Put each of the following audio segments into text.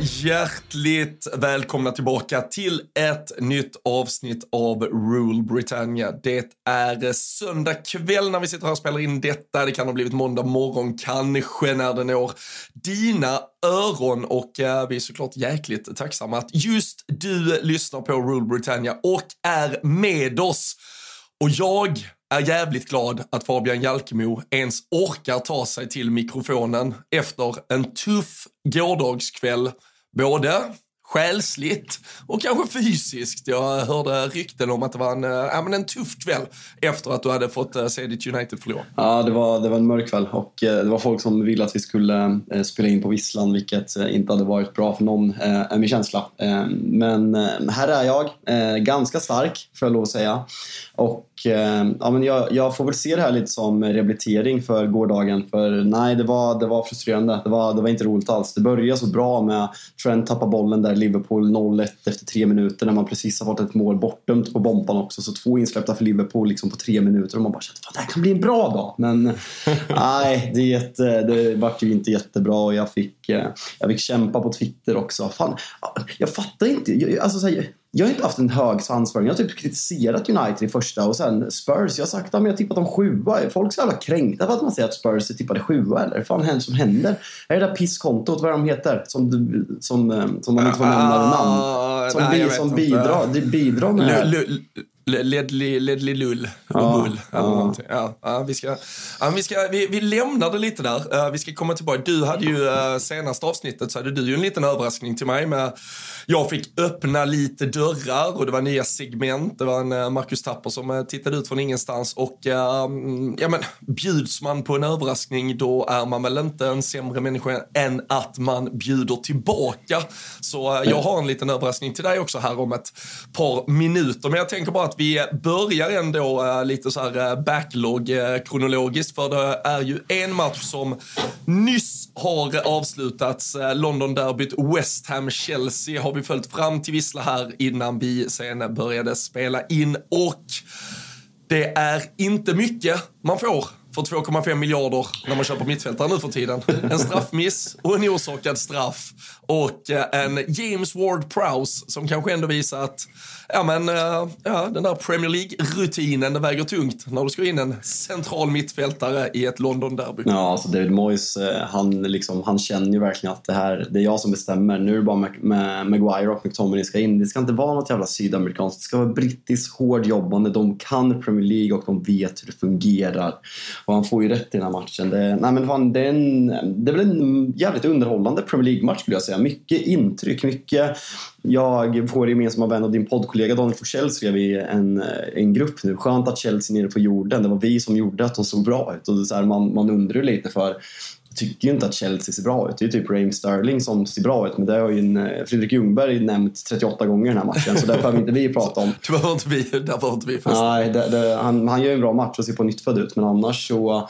Hjärtligt välkomna tillbaka till ett nytt avsnitt av Rule Britannia. Det är söndag kväll när vi sitter här och spelar in detta. Det kan ha blivit måndag morgon, kanske när det når dina öron och eh, vi är såklart jäkligt tacksamma att just du lyssnar på Rule Britannia och är med oss. Och jag är jävligt glad att Fabian Jalkemo ens orkar ta sig till mikrofonen efter en tuff gårdagskväll. Både själsligt och kanske fysiskt. Jag hörde rykten om att det var en, äh, men en tuff kväll efter att du hade fått äh, se ditt United förlora. Ja, det var, det var en mörk kväll och eh, det var folk som ville att vi skulle spela in på Visslan vilket inte hade varit bra för någon, är min känsla. Men här är jag, ganska stark får jag lov att säga. Och ja, men jag, jag, får väl se det här lite som rehabilitering för gårdagen. För nej, det var, det var frustrerande. Det var, det var inte roligt alls. Det började så bra med Trent tappa bollen där Liverpool 0-1 efter tre minuter när man precis har fått ett mål bortdömt på bomban också. Så två insläppta för Liverpool liksom på tre minuter och man bara kände att det här kan bli en bra dag. Men nej, det, det vart ju inte jättebra och jag fick, jag fick kämpa på Twitter också. Fan, jag fattar inte. Alltså, så här, jag har inte haft en hög svansföring. Jag har typ kritiserat United i första och sen Spurs. Jag har sagt att jag tippat dem sjua. Folk är så jävla kränkta för att man säger att Spurs är tippade sjua. Eller vad fan är det som händer? Är det där pisskontot, vad de heter? Som, som, eh, som man inte får nämna namn. Som, nej, bi, som bidrar, det bidrar med... Ledley, Lull. Ja, Bull, ja. Ja, ja, vi, ska, ja, vi, ska, vi, vi lämnar det lite där. Uh, vi ska komma tillbaka. Du hade ju uh, senaste avsnittet så hade du ju en liten överraskning till mig med jag fick öppna lite dörrar och det var nya segment. Det var en eh, Marcus Tapper som eh, tittade ut från ingenstans och eh, mm, ja men bjuds man på en överraskning då är man väl inte en sämre människa än att man bjuder tillbaka. Så jag har en liten överraskning till dig också här om ett par minuter. Men jag tänker bara att vi börjar ändå lite så här backlog kronologiskt för det är ju en match som nyss har avslutats. London-derbyt West Ham-Chelsea har vi vi följt fram till vissla här innan vi sen började spela in och det är inte mycket man får för 2,5 miljarder när man köper mittfältare nu för tiden. En straffmiss och en orsakad straff. Och eh, en James Ward-Prowse som kanske ändå visar att ja, men, eh, ja, den där Premier League-rutinen väger tungt när du ska in en central mittfältare i ett London-derby. Ja, alltså David Moyes, eh, han, liksom, han känner ju verkligen att det här, det är jag som bestämmer. Nu är det bara Maguire och McTominay ska in. Det ska inte vara något jävla sydamerikanskt. Det ska vara brittiskt hårdjobbande. De kan Premier League och de vet hur det fungerar. Och han får ju rätt i den här matchen. Det, nej men fan, det, är en, det är väl en jävligt underhållande Premier League-match skulle jag säga. Mycket intryck, mycket... Jag, vår gemensamma vän och din poddkollega Daniel Forsell skrev i en, en grupp nu. Skönt att Chelsea är nere på jorden. Det var vi som gjorde att de såg bra ut. Och så här, man, man undrar lite för jag tycker ju inte att Chelsea ser bra ut. Det är typ Raheem Sterling som ser bra ut. Men det har ju en, Fredrik Ljungberg nämnt 38 gånger den här matchen. Så det behöver inte vi prata om. det behöver inte vi, det behöver inte vi Nej, det, det, han, han gör en bra match och ser på nyttfödd ut. Men annars så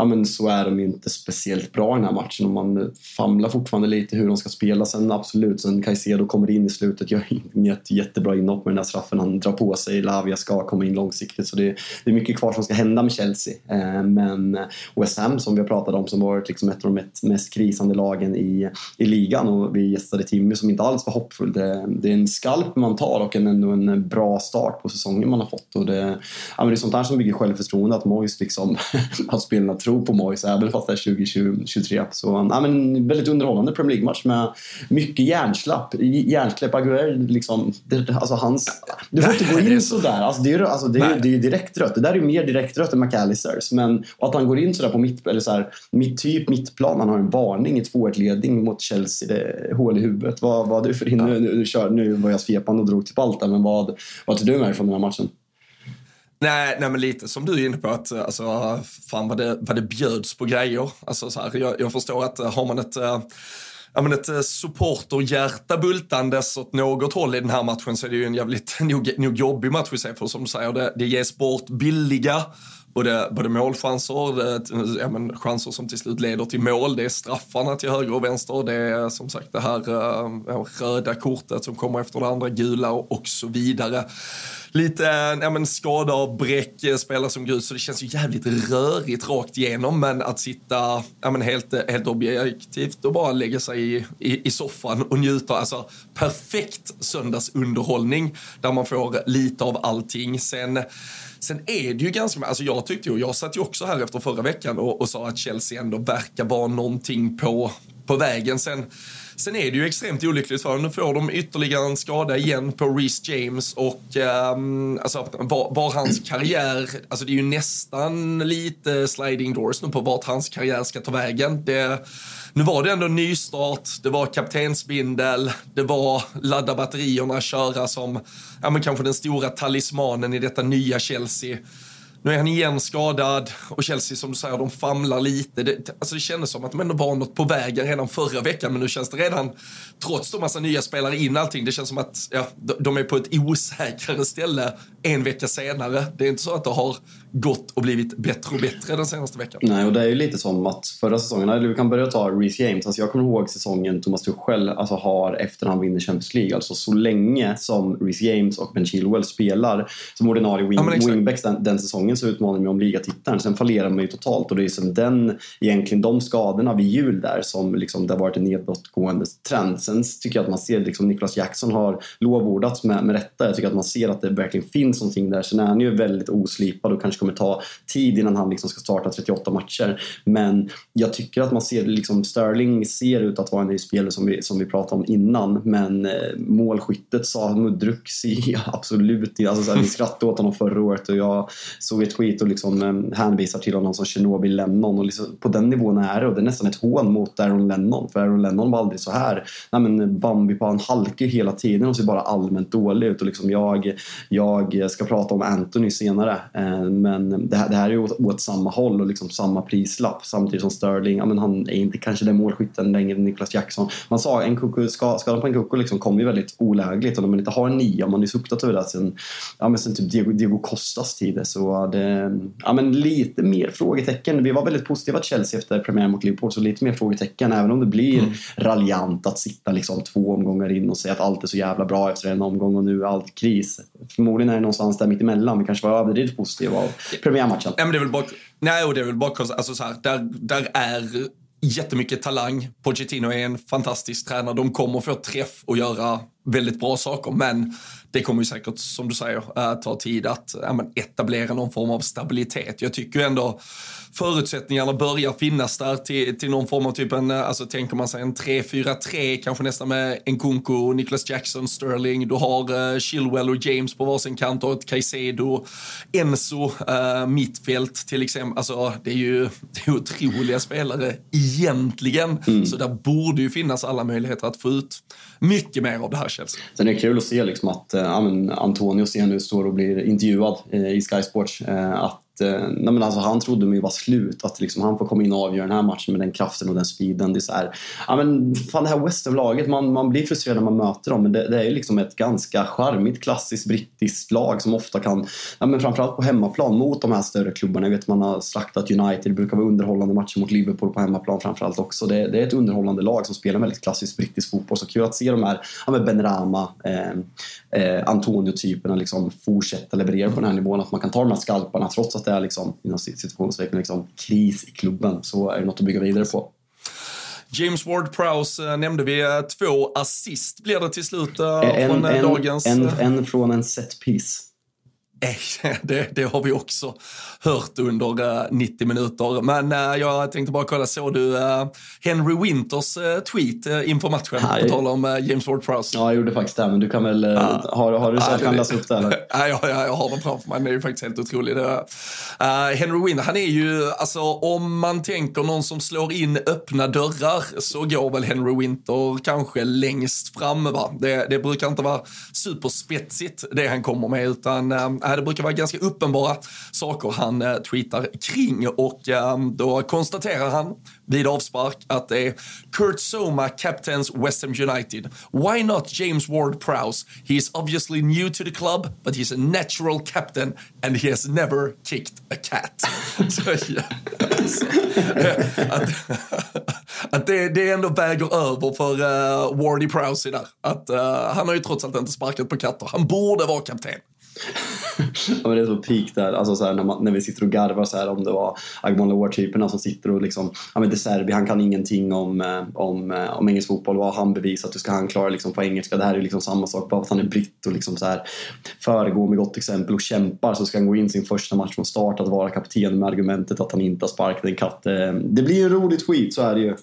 ja, men så är de inte speciellt bra i den här matchen och man famlar fortfarande lite hur de ska spela. Sen absolut, sen Caicedo kommer in i slutet, gör inget jättebra inhopp med den där straffen han drar på sig. Lavia ska komma in långsiktigt så det, det är mycket kvar som ska hända med Chelsea. Eh, men West Ham som vi har pratat om som varit liksom ett av de mest krisande lagen i, i ligan och vi gästade Timmy som inte alls var hoppfull. Det, det är en skalp man tar och en, ändå en bra start på säsongen man har fått. Och det, ja, men det är sånt där som bygger självförtroende, att Moise liksom, att spelarna tror på Moise även fast det är 2023. Så ja, men väldigt underhållande Premier League-match med mycket hjärnsläpp. Hjärnsläpp, Aguero liksom, det, alltså hans... Du får inte gå in sådär. Alltså, det är ju alltså, det är, det är direkt rött. Det där är ju mer direkt rött än McAllisters. Men att han går in sådär på mitt, eller så här, mitt typ mittplan, han har en varning i 2-1-ledning mot Chelsea, det är hål i huvudet. Vad, vad du för in? Nu, nu, nu, nu var jag svepande och drog till Balta, men vad, vad tror du med från den här matchen? Nej, nej, men lite som du är inne på, att eh, alltså, fan vad det, vad det bjöds på grejer. Alltså, så här, jag, jag förstår att eh, har man ett äh, ja, men ett supporterhjärta bultandes åt något håll i den här matchen så är det ju en jävligt nog, nog jobbig match vi ser. För som du säger, det, det ges bort billiga både, både målchanser, det, ja, men chanser som till slut leder till mål. Det är straffarna till höger och vänster. Det är som sagt det här äh, röda kortet som kommer efter det andra gula och, och så vidare lite eh, ja, men skadeavbräck, bräck, eh, spelare som går ut, så det känns ju jävligt rörigt rakt igenom. Men att sitta ja, men helt, eh, helt objektivt och bara lägga sig i, i, i soffan och njuta, alltså perfekt söndagsunderhållning där man får lite av allting. Sen Sen är det ju ganska, alltså jag tyckte ju, jag satt ju också här efter förra veckan och, och sa att Chelsea ändå verkar vara någonting på, på vägen. Sen Sen är det ju extremt olyckligt för Nu får de ytterligare en skada igen på Reece James och um, alltså, var, var, hans karriär, alltså det är ju nästan lite sliding doors nu på vart hans karriär ska ta vägen. Det, nu var det ändå nystart, det var kaptensbindel, det var ladda batterierna, köra som ja, men kanske den stora talismanen i detta nya Chelsea. Nu är han igen skadad och Chelsea som du säger, de famlar lite. Det, alltså det kändes som att de ändå var något på vägen redan förra veckan men nu känns det redan, trots de massa nya spelare in allting, det känns som att ja, de är på ett osäkrare ställe en vecka senare. Det är inte så att det har gått och blivit bättre och bättre den senaste veckan. Nej, och det är ju lite som att förra säsongen, eller vi kan börja ta Reece James. Alltså jag kommer ihåg säsongen Thomas Tuchel alltså har efter han vinner Champions League. Alltså så länge som Reece James och Ben Chilwell spelar som ordinarie wing, ja, wingbacks den, den, säsongen så utmanar de om ligatiteln. Sen fallerar man ju totalt och det är som den, egentligen de skadorna vid jul där som liksom, det har varit en nedåtgående trend. Sen tycker jag att man ser liksom Nicholas Jackson har lovordats med, med rätta. Jag tycker att man ser att det verkligen finns någonting där. Sen är han ju väldigt oslipad och kanske kommer ta tid innan han liksom ska starta 38 matcher. Men jag tycker att man ser liksom Sterling ser ut att vara en ny spelare som vi, som vi pratade om innan. Men eh, målskyttet sa Mudruk ser absolut inte. Alltså, vi skrattade åt honom förra året och jag såg ett tweet och liksom eh, hänvisar till honom som Chernobyl Lennon. Och liksom, på den nivån är det och det är nästan ett hån mot Aaron Lennon. För Aaron Lennon var aldrig så här. Nej, men eh, Bambi på han halkar hela tiden och ser bara allmänt dålig ut. Och liksom jag, jag ska prata om Anthony senare. Eh, men det här, det här är åt, åt samma håll och liksom samma prislapp. Samtidigt som Sterling, ja, men han är inte kanske den målskytten längre än Niklas Jackson. Man sa en kuku, skadan på en kuku liksom kommer ju väldigt olägligt och när man inte har en nia, man är suktat över det sen, ja, men sen typ Diego, Diego Costas tid. Så det, ja, men lite mer frågetecken. Vi var väldigt positiva till Chelsea efter premiären mot Liverpool, så lite mer frågetecken. Även om det blir mm. raljant att sitta liksom två omgångar in och säga att allt är så jävla bra efter en omgång och nu är allt kris. Förmodligen är det någonstans där mitt emellan. Vi kanske var överdrivet positiva av premiärmatchen. Ja, men det är väl bara, nej, och det är väl bara alltså så här, där, där är jättemycket talang. Pochettino är en fantastisk tränare. De kommer få träff och göra väldigt bra saker, men det kommer ju säkert, som du säger, äh, ta tid att ja, etablera någon form av stabilitet. Jag tycker ju ändå förutsättningarna börjar finnas där till, till någon form av typ en, äh, alltså tänker man sig en 3-4-3, kanske nästan med en Kunko, Nicholas Jackson, Sterling, du har uh, Chilwell och James på varsin kant och ett Caicedo, Enzo, uh, mittfält till exempel. Alltså det är ju det är otroliga spelare egentligen, mm. så där borde ju finnas alla möjligheter att få ut mycket mer av det här Chelsea. Sen är det kul att se liksom att äh, Antonio ser nu står och blir intervjuad eh, i Sky Sports. Eh, att Eh, nej men alltså, han trodde mig var slut. Att liksom, han får komma in och avgöra den här matchen med den kraften och den speeden. Det är så här, ja, men, fan, det här West laget man, man blir frustrerad när man möter dem. Men det, det är liksom ett ganska charmigt, klassiskt brittiskt lag som ofta kan, ja, men framförallt på hemmaplan mot de här större klubbarna. Jag vet man har slaktat United, det brukar vara underhållande matcher mot Liverpool på hemmaplan framförallt också. Det, det är ett underhållande lag som spelar väldigt klassisk brittisk fotboll. Så kul att se de här, ja, med Ben Rama, eh, eh, Antonio-typerna liksom fortsätta leverera på den här nivån. Att man kan ta de här skalparna trots att det är liksom, inom situationstecken liksom, kris i klubben. Så är det något att bygga vidare på. James Ward-Prowse äh, nämnde vi. Äh, två assist blir det till slut äh, en, från en, dagens... En, en från en set piece. Det, det, har vi också hört under 90 minuter. Men jag tänkte bara kolla, såg du Henry Winters tweet inför matchen? På tal om James Ward-Prowse. Ja, jag gjorde faktiskt det, men du kan väl... Ja. Har, har du att ja, upp det eller? Ja, ja, jag har den framför mig. Det är ju faktiskt helt otroligt. Uh, Henry Winter, han är ju, alltså om man tänker någon som slår in öppna dörrar så går väl Henry Winter kanske längst fram. Va? Det, det brukar inte vara superspetsigt det han kommer med, utan uh, det brukar vara ganska uppenbara saker han eh, tweetar kring. Och ehm, då konstaterar han vid avspark att det är Kurt Soma captains West Ham United. Why not James Ward-Prowse? He is obviously new to the club, but he's a natural captain and he has never kicked a cat. Så, ja, alltså, att, att det, det ändå väger över för uh, Wardy Prowse där. Att, uh, han har ju trots allt inte sparkat på katter. Han borde vara kapten ja, men det är så peak där, alltså så här, när, man, när vi sitter och garvar så här, om det var Agmon Lawar-typerna som sitter och liksom, ja men De Serbi, han kan ingenting om, eh, om, eh, om engelsk fotboll, vad har han bevisat, hur ska han klara liksom på engelska? Det här är liksom samma sak, bara för att han är britt och liksom så här, föregår med gott exempel och kämpar så ska han gå in sin första match från start att vara kapten med argumentet att han inte har sparkat en katt. Eh, det blir ju roligt skit, så är det ju.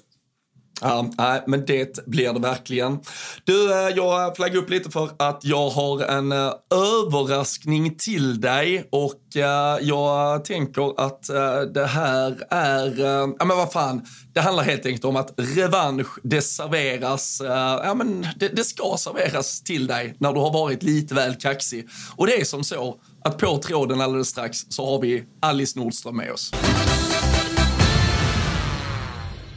Ja, nej, men det blir det verkligen. Du, eh, jag flaggar upp lite för att jag har en eh, överraskning till dig och eh, jag tänker att det här är, ja men vad fan, det handlar helt enkelt om att revansch, det serveras, ja men det, det ska serveras till dig när du har varit lite väl kaxig. Och det är som så att på tråden alldeles strax så har vi Alice Nordström med oss.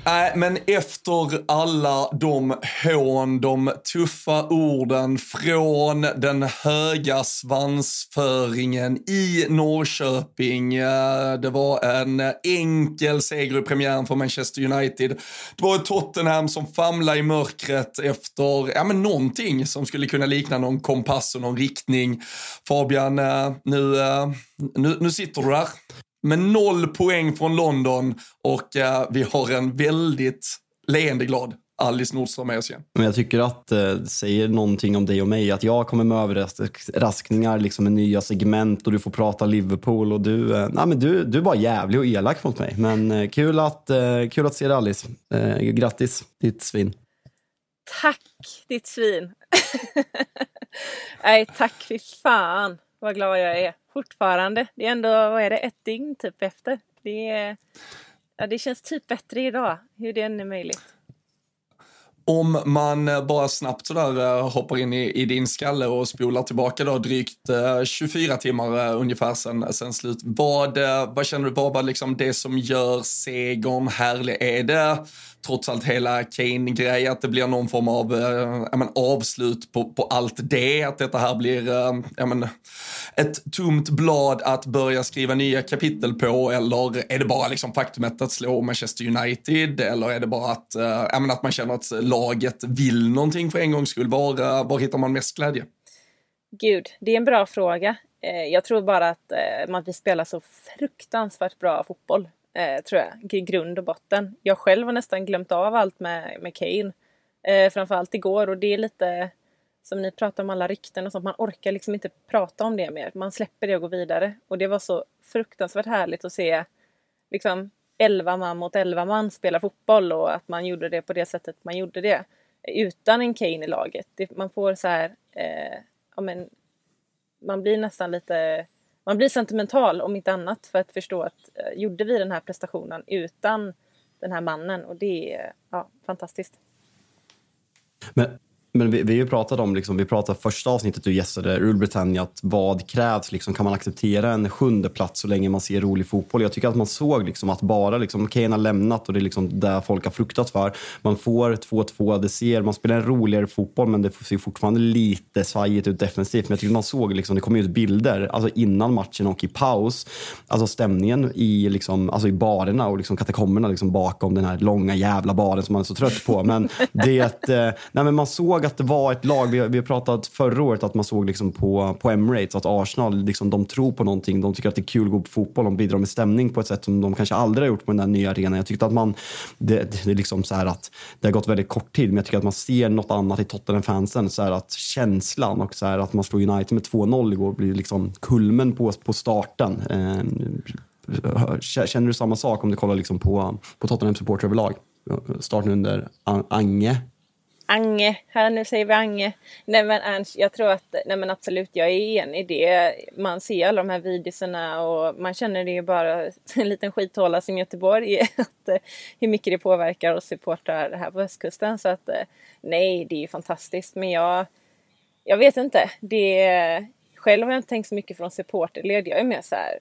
Nej, men efter alla de hån, de tuffa orden från den höga svansföringen i Norrköping. Eh, det var en enkel seger i premiären för Manchester United. Det var ett Tottenham som famlade i mörkret efter ja, men någonting som skulle kunna likna någon kompass och någon riktning. Fabian, eh, nu, eh, nu, nu sitter du där med noll poäng från London och uh, vi har en väldigt leende glad Alice Nordström med oss igen. Men jag tycker att det eh, säger någonting om dig och mig. Att jag kommer med överraskningar liksom med nya segment och du får prata Liverpool och du, eh, nej, men du, du är bara jävlig och elak mot mig. Men eh, kul, att, eh, kul att se dig Alice. Eh, grattis, ditt svin. Tack, ditt svin. nej, tack fy fan vad glad jag är fortfarande. Det är ändå, vad är det, ett dygn typ efter. Det, är, ja, det känns typ bättre idag, hur det än är möjligt. Om man bara snabbt sådär eh, hoppar in i, i, din skalle och spolar tillbaka då drygt eh, 24 timmar eh, ungefär sen, sen slut. Vad, vad känner du, vad var liksom det som gör segern härlig? Är det trots allt hela Kane-grej, att det blir någon form av eh, men, avslut på, på allt det, att detta här blir eh, men, ett tomt blad att börja skriva nya kapitel på, eller är det bara liksom faktumet att slå Manchester United, eller är det bara att, eh, men, att man känner att laget vill någonting för en gångs skull? Var, eh, var hittar man mest glädje? Gud, det är en bra fråga. Eh, jag tror bara att eh, man vill spela så fruktansvärt bra fotboll eh, tror jag, i grund och botten. Jag själv har nästan glömt av allt med, med Kane. Eh, framförallt igår och det är lite som ni pratar om alla rykten och sånt, man orkar liksom inte prata om det mer. Man släpper det och går vidare. Och det var så fruktansvärt härligt att se liksom 11 man mot 11 man spela fotboll och att man gjorde det på det sättet man gjorde det. Utan en Kane i laget. Det, man får så här, eh, ja men, man blir nästan lite man blir sentimental om inte annat för att förstå att eh, gjorde vi den här prestationen utan den här mannen och det är ja, fantastiskt. Men men vi, vi har ju pratat om, liksom, vi pratade första avsnittet du gästade, Rule Britannia, att vad krävs? Liksom, kan man acceptera en sjunde plats så länge man ser rolig fotboll? Jag tycker att man såg liksom, att bara liksom, Kane har lämnat och det är liksom det folk har fruktat för. Man får 2-2, det ser, man spelar en roligare fotboll men det ser fortfarande lite svajigt ut defensivt. Men jag tycker man såg, liksom, det kom ut bilder alltså innan matchen och i paus. Alltså stämningen i, liksom, alltså i barerna och liksom, katakomberna liksom, bakom den här långa jävla baren som man är så trött på. Men det, eh, nej, men man såg att det var ett lag, vi, vi har pratat förra året att man såg liksom på, på Emirates att Arsenal liksom, de tror på någonting. De tycker att det är kul att gå på fotboll. De bidrar med stämning på ett sätt som de kanske aldrig har gjort på den där nya arenan. Jag tyckte att man, det, det är liksom så att det har gått väldigt kort tid, men jag tycker att man ser något annat i Tottenham-fansen. Så här att känslan och så här att man slår United med 2-0 igår blir liksom kulmen på, på starten. Eh, känner du samma sak om du kollar liksom på, på Tottenham-supportrar överlag? Starten under Ange Ange, här nu säger vi Ange. Nej men Ernst, jag tror att, nej men absolut, jag är enig i det. Man ser alla de här videorna och man känner det ju bara en liten skithåla som Göteborg. Att, eh, hur mycket det påverkar oss supportrar här på västkusten. Så att eh, nej, det är fantastiskt. Men jag, jag vet inte. Det, själv har jag inte tänkt så mycket från supporterled. Jag är mer så här,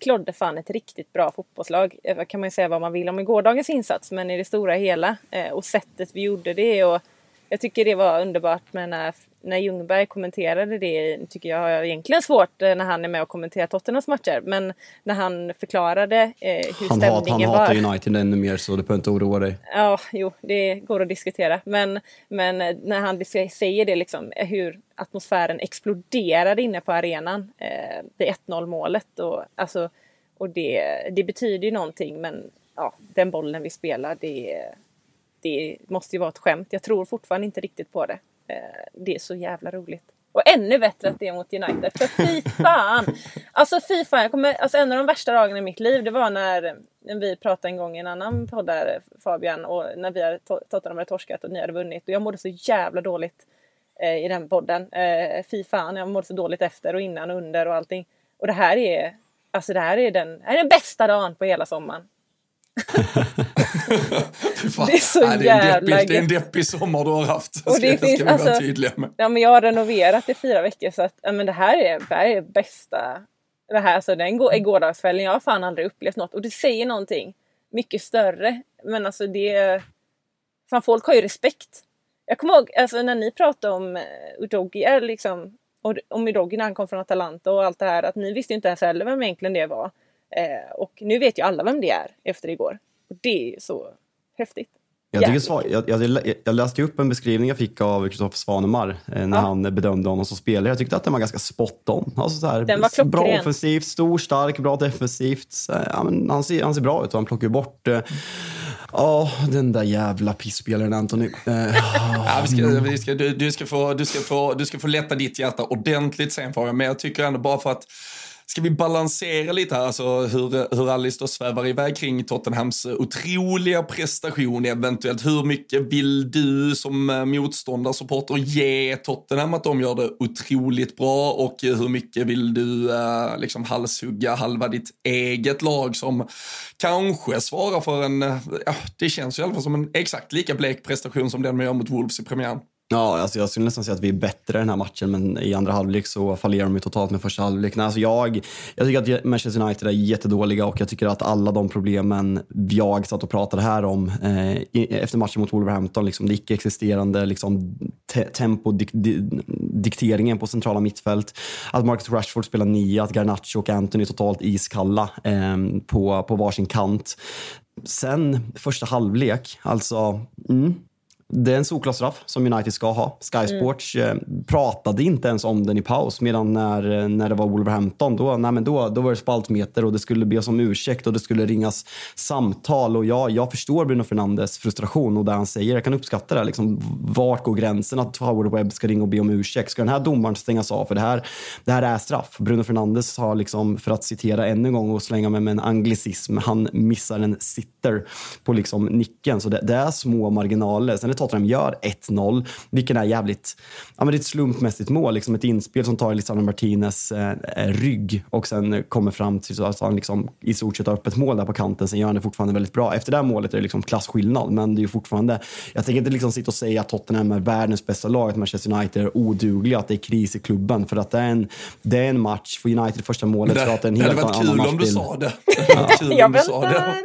Klodde fan ett riktigt bra fotbollslag. Eh, kan man ju säga vad man vill om i gårdagens insats, men i det stora hela. Och sättet vi gjorde det och jag tycker det var underbart med när, när Ljungberg kommenterade det. tycker jag har egentligen svårt eh, när han är med och kommenterar Tottenhams matcher. Men när han förklarade eh, hur han stämningen hat, han var. Han hatar United ännu mer så du behöver inte oroa dig. Ja, jo, det går att diskutera. Men, men när han säger det liksom, hur atmosfären exploderade inne på arenan eh, vid 1-0 målet. Och, alltså, och det, det betyder ju någonting men ja, den bollen vi spelar det det måste ju vara ett skämt. Jag tror fortfarande inte riktigt på det. Eh, det är så jävla roligt. Och ännu bättre att det är mot United. För fy fan! Alltså fy fan. Jag kommer, alltså en av de värsta dagarna i mitt liv det var när, vi pratade en gång i en annan podd där Fabian och när vi hade Tottenham hade torskat och ni hade vunnit. Och jag mådde så jävla dåligt eh, i den podden. Eh, fy fan, jag mådde så dåligt efter och innan och under och allting. Och det här är, alltså det här är den, här är den bästa dagen på hela sommaren det är så Nej, det är jävla deppig, Det är en deppig sommar du har haft. Och det ska, finns, ska alltså. Ja, men jag har renoverat i fyra veckor så att ja, men det här är, det här är bästa. Det här, alltså, den går, gårdagskvällen, jag har fan aldrig upplevt något och det säger någonting mycket större. Men alltså det... Fan, folk har ju respekt. Jag kommer ihåg alltså, när ni pratade om uh, Udogi, liksom, om Udogi när han kom från Atalanta och allt det här, att ni visste inte ens heller vem egentligen det var. Eh, och nu vet ju alla vem det är efter igår. Och det är så häftigt. Jag, tycker svar, jag, jag, jag, läste upp en beskrivning jag fick av Kristoffer Svanemar eh, när ja. han bedömde honom som spelare. Jag tyckte att den var ganska spot on. Alltså så här, den var bra offensivt, stor, stark, bra defensivt. Ja, men han, ser, han ser bra ut och han plockar bort eh, Ja, oh, den där jävla pisspelaren Anthony. Uh, ja, vi ska, vi ska, du, du, ska få, du, ska få, du ska få lätta ditt hjärta ordentligt sen Fabian, men jag tycker ändå bara för att Ska vi balansera lite här, alltså hur, hur Alice då svävar iväg kring Tottenhams otroliga prestation eventuellt. Hur mycket vill du som eh, motståndarsupporter ge Tottenham att de gör det otroligt bra och hur mycket vill du eh, liksom halshugga halva ditt eget lag som kanske svarar för en, eh, ja, det känns ju i alla fall som en exakt lika blek prestation som den man gör mot Wolves i premiären. Ja, alltså jag skulle nästan säga att vi är bättre i den här matchen, men i andra halvlek så fallerar de ju totalt med första halvlek. Nej, alltså jag, jag tycker att Manchester United är jättedåliga och jag tycker att alla de problemen jag satt och pratade här om eh, efter matchen mot Wolverhampton, liksom det icke-existerande liksom, te tempodikteringen på centrala mittfält, att Marcus Rashford spelar nia, att Garnacho och Anthony är totalt iskalla eh, på, på varsin kant. Sen första halvlek, alltså mm, det är en solklar straff som United ska ha. Sky mm. Sports mm. pratade inte ens om den i paus medan när, när det var Wolverhampton då, nej men då, då var det spaltmeter och det skulle be om ursäkt och det skulle ringas samtal. Och jag, jag förstår Bruno Fernandes frustration och det han säger. Jag kan uppskatta det. Liksom, vart går gränsen att Howard Webb ska ringa och be om ursäkt? Ska den här domaren stängas av? För det här, det här är straff. Bruno Fernandes har, liksom, för att citera ännu en gång och slänga mig med en anglicism, han missar en sitter på liksom nicken. Så det, det är små marginaler. Sen är Tottenham gör 1-0, vilket är jävligt, ja men det är ett slumpmässigt mål, liksom ett inspel som tar Lisandro Martinez eh, rygg och sen kommer fram till så att han liksom i stort sett har öppet mål där på kanten. Sen gör han det fortfarande väldigt bra. Efter det här målet är det liksom klasskillnad, men det är ju fortfarande, jag tänker inte liksom sitta och säga att Tottenham är världens bästa lag, att Manchester United är odugliga, att det är kris i klubben, för att det är en, det är en match för United första målet. Det, så att det, är en helt det hade varit kul om du sa det. det jag väntar!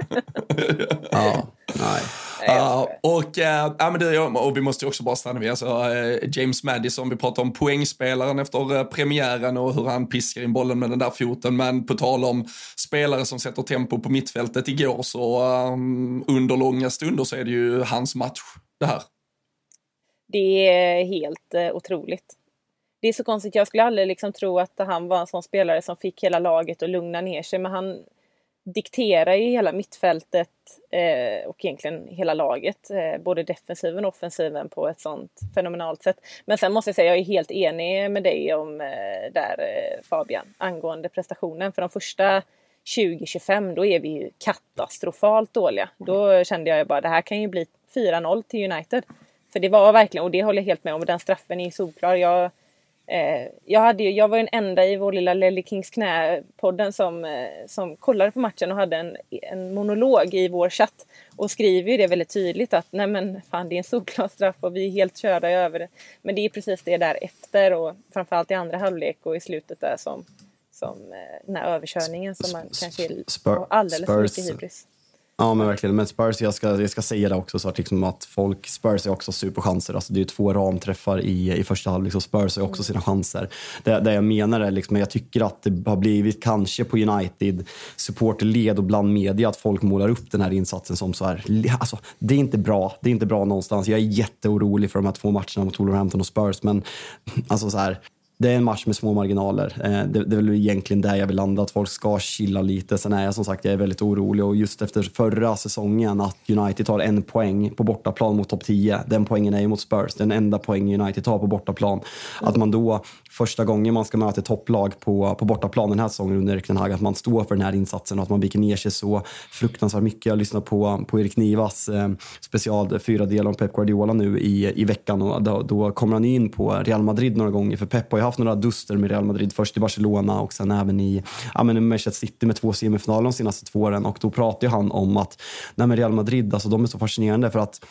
ja, nej. Uh, och, uh, ja, men det, och vi måste också bara stanna vid alltså, uh, James Madison, vi pratar om poängspelaren efter premiären och hur han piskar in bollen med den där foten. Men på tal om spelare som sätter tempo på mittfältet igår så um, under långa stunder så är det ju hans match det här. Det är helt otroligt. Det är så konstigt, jag skulle aldrig liksom tro att han var en sån spelare som fick hela laget att lugna ner sig men han dikterar ju hela mittfältet eh, och egentligen hela laget, eh, både defensiven och offensiven på ett sånt fenomenalt sätt. Men sen måste jag säga, jag är helt enig med dig om eh, där eh, Fabian, angående prestationen. För de första 20-25, då är vi ju katastrofalt dåliga. Då kände jag bara, det här kan ju bli 4-0 till United. För det var verkligen, och det håller jag helt med om, den straffen är ju solklar. Jag, jag, hade ju, jag var den enda i vår lilla Lelly Kings knä-podden som, eh, som kollade på matchen och hade en, en monolog i vår chatt. Och skriver ju det väldigt tydligt att nej men fan det är en solklar straff och vi är helt körda över det. Men det är precis det där efter och framförallt i andra halvlek och i slutet där som, som eh, den här överkörningen som man kanske är alldeles för mycket hybris. Ja, men verkligen. Men Spurs, jag ska, jag ska säga det också, så att, liksom att folk, Spurs är också superchanser. Alltså, det är två ramträffar i, i första halvlek, så Spurs har också sina chanser. Det, det jag menar är, liksom, jag tycker att det har blivit, kanske på United, supporterled och bland media, att folk målar upp den här insatsen som så här, alltså, det är inte bra. Det är inte bra någonstans. Jag är jätteorolig för de här två matcherna mot Wolverhampton och Spurs, men alltså så här, det är en match med små marginaler. Eh, det, det är väl egentligen där jag vill landa, att folk ska chilla lite. Sen är jag som sagt jag är väldigt orolig och just efter förra säsongen att United tar en poäng på bortaplan mot topp 10. Den poängen är ju mot Spurs, den enda poäng United tar på bortaplan. Att man då första gången man ska möta ett topplag på, på bortaplan den här säsongen under Erik Hag, att man står för den här insatsen och att man viker ner sig så fruktansvärt mycket. Jag lyssnade på, på Erik Nivas eh, special fyra delar om Pep Guardiola nu i, i veckan och då, då kommer han in på Real Madrid några gånger för Pep har ju haft haft några duster med Real Madrid. Först i Barcelona och sen även i ja, men Manchester City med två semifinaler de senaste två åren. Och då pratar han om att nej, Real Madrid, alltså, de är så fascinerande för att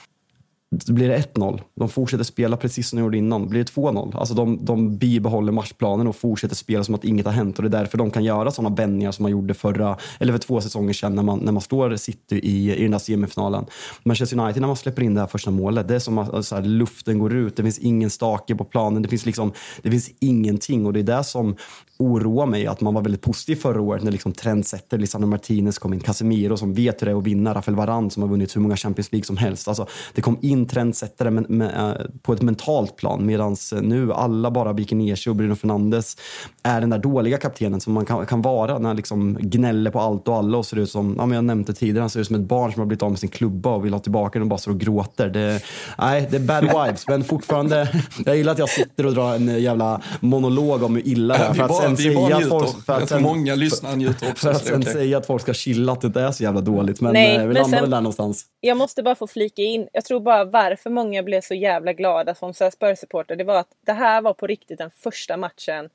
då blir det 1-0. De fortsätter spela precis som de gjorde innan. Blir det 2-0? Alltså de, de bibehåller matchplanen och fortsätter spela som att inget har hänt. Och det är därför de kan göra sådana vändningar som man gjorde förra, eller för två säsonger sedan när man, när man står City i, i den där semifinalen. Manchester United, när man släpper in det här första målet, det är som att alltså, så här, luften går ut. Det finns ingen stake på planen. Det finns, liksom, det finns ingenting. Och det är det som oroar mig att man var väldigt positiv förra året när liksom trendsetter, Lisandro Martinez kom in, Casemiro som vet hur det är att vinna, Rafael Varane som har vunnit hur många Champions League som helst. Alltså, det kom in trendsättare men, med, eh, på ett mentalt plan medan nu alla bara viker ner sig och Bruno Fernandes är den där dåliga kaptenen som man kan, kan vara när liksom gnäller på allt och alla och ser ut som, ja, men jag nämnde tidigare, han ser ut som ett barn som har blivit av med sin klubba och vill ha tillbaka den och bara står och gråter. Det, nej, det är bad vibes men fortfarande, jag gillar att jag sitter och drar en jävla monolog om hur illa det är. Sen vi säga att folk... För att sen, många lyssnare njuter också. För att sen okay. säga att folk ska chilla att det inte är så jävla dåligt. Men Nej, eh, vi landar väl där någonstans. Jag måste bara få flika in. Jag tror bara varför många blev så jävla glada som Spurs-supporter. Det var att det här var på riktigt den första matchen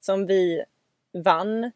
som vi vann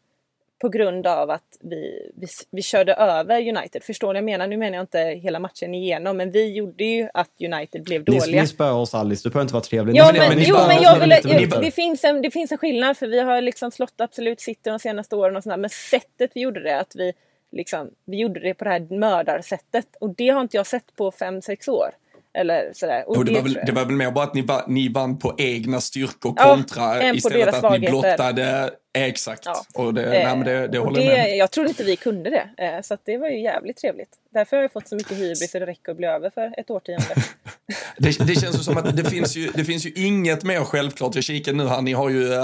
på grund av att vi, vi, vi körde över United. Förstår ni vad jag menar? Nu menar jag inte hela matchen igenom, men vi gjorde ju att United blev dåliga. Ni, ni spöade oss Alice, du behöver inte vara trevlig. Ja, men, men, jo, men jag ville, jag, det, finns en, det finns en skillnad, för vi har liksom slått absolut City de senaste åren och sådär, men sättet vi gjorde det, att vi liksom, vi gjorde det på det här mördarsättet och det har inte jag sett på fem sex år. Eller sådär. Och, och det, det, var väl, det var väl mer bara att ni, va, ni vann på egna styrkor kontra ja, istället att ni blottade Exakt. Ja. Och det, eh, nej, det, det håller det, jag med Jag trodde inte vi kunde det. Eh, så det var ju jävligt trevligt. Därför har jag fått så mycket hybris så det räcker att bli över för ett årtionde. det, det känns ju som att det finns ju, det finns ju inget mer självklart. Jag kikar nu här, ni har ju äh,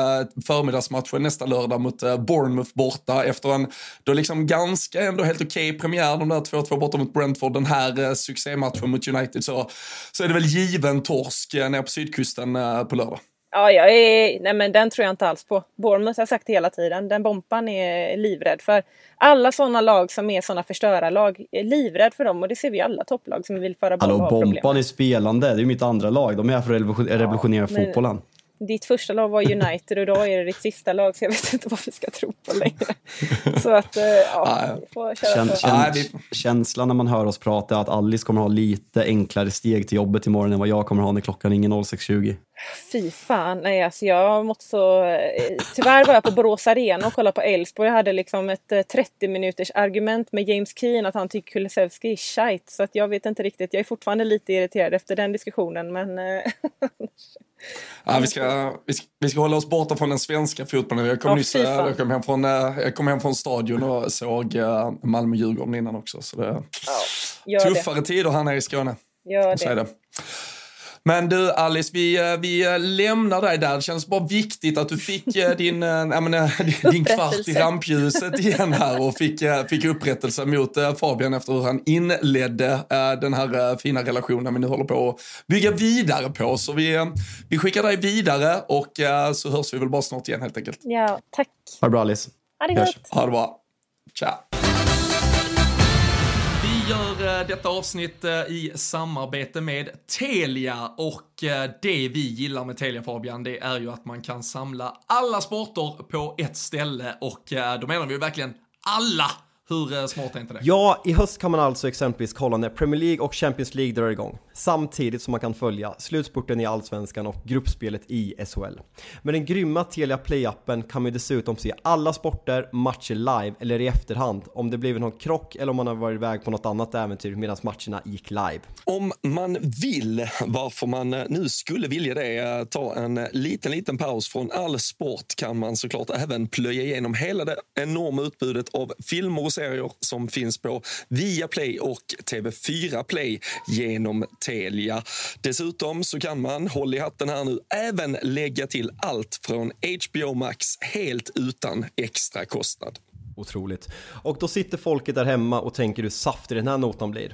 förmiddagsmatchen nästa lördag mot Bournemouth borta efter en då liksom ganska ändå helt okej okay premiär, de där 2-2 borta mot Brentford, den här succématchen mot United så, så är det väl given torsk nere på sydkusten på lördag. Ja, jag är, nej men den tror jag inte alls på. Bournemouth har jag sagt hela tiden, den bompan är livrädd för. Alla sådana lag som är sådana förstörarlag är livrädd för dem och det ser vi alla topplag som vill föra boll Hallå, bompan är spelande. Det är ju mitt andra lag. De är här för att revolutionera ja, fotbollen ditt första lag var United och idag är det ditt sista lag så jag vet inte vad vi ska tro på längre. Så att, eh, ja, vi får köra Kän, på. Käns känslan när man hör oss prata är att Alice kommer ha lite enklare steg till jobbet imorgon än vad jag kommer ha när klockan ringer 06.20. Fy fan, nej alltså jag måste så... Eh, tyvärr var jag på Borås Arena och kollade på Elfsborg. Jag hade liksom ett 30 eh, minuters argument med James Keen att han tycker Kulusevski är shite. Så att jag vet inte riktigt. Jag är fortfarande lite irriterad efter den diskussionen men... Ja, vi, ska, vi, ska, vi ska hålla oss borta från den svenska fotbollen. Jag kom, ja, nyss, jag kom, hem från, jag kom hem från stadion och såg Malmö-Djurgården innan också. Så det, ja, tuffare det. tider här nere i Skåne. Gör det. Men du Alice, vi, eh, vi eh, lämnar dig där. Det känns bara viktigt att du fick eh, din, äh, menar, din kvart i rampljuset igen här och fick, fick upprättelse mot Fabian efter hur han inledde äh, den här fina relationen vi nu håller på att bygga vidare på. Så vi, vi skickar dig vidare och äh, så hörs vi väl bara snart igen helt enkelt. Ja, tack. Ha det bra Alice. Ha det gott. Ha det bra. Ciao gör eh, detta avsnitt eh, i samarbete med Telia. Och eh, det vi gillar med Telia Fabian, det är ju att man kan samla alla sporter på ett ställe. Och då menar vi ju verkligen alla hur eh, smart är inte det? Ja, i höst kan man alltså exempelvis kolla när Premier League och Champions League drar igång. Samtidigt som man kan följa slutspurten i Allsvenskan och gruppspelet i SHL. Med den grymma Telia Play-appen kan man dessutom se alla sporter, matcher live eller i efterhand om det blivit någon krock eller om man har varit iväg på något annat äventyr medan matcherna gick live. Om man vill, varför man eh, nu skulle vilja det, eh, ta en liten, liten paus från all sport kan man såklart även plöja igenom hela det enorma utbudet av filmer och serier som finns på Viaplay och TV4 Play genom Telia. Dessutom så kan man, håll i hatten här nu, även lägga till allt från HBO Max helt utan extra kostnad. Otroligt. Och då sitter folket där hemma och tänker hur saftig den här notan blir.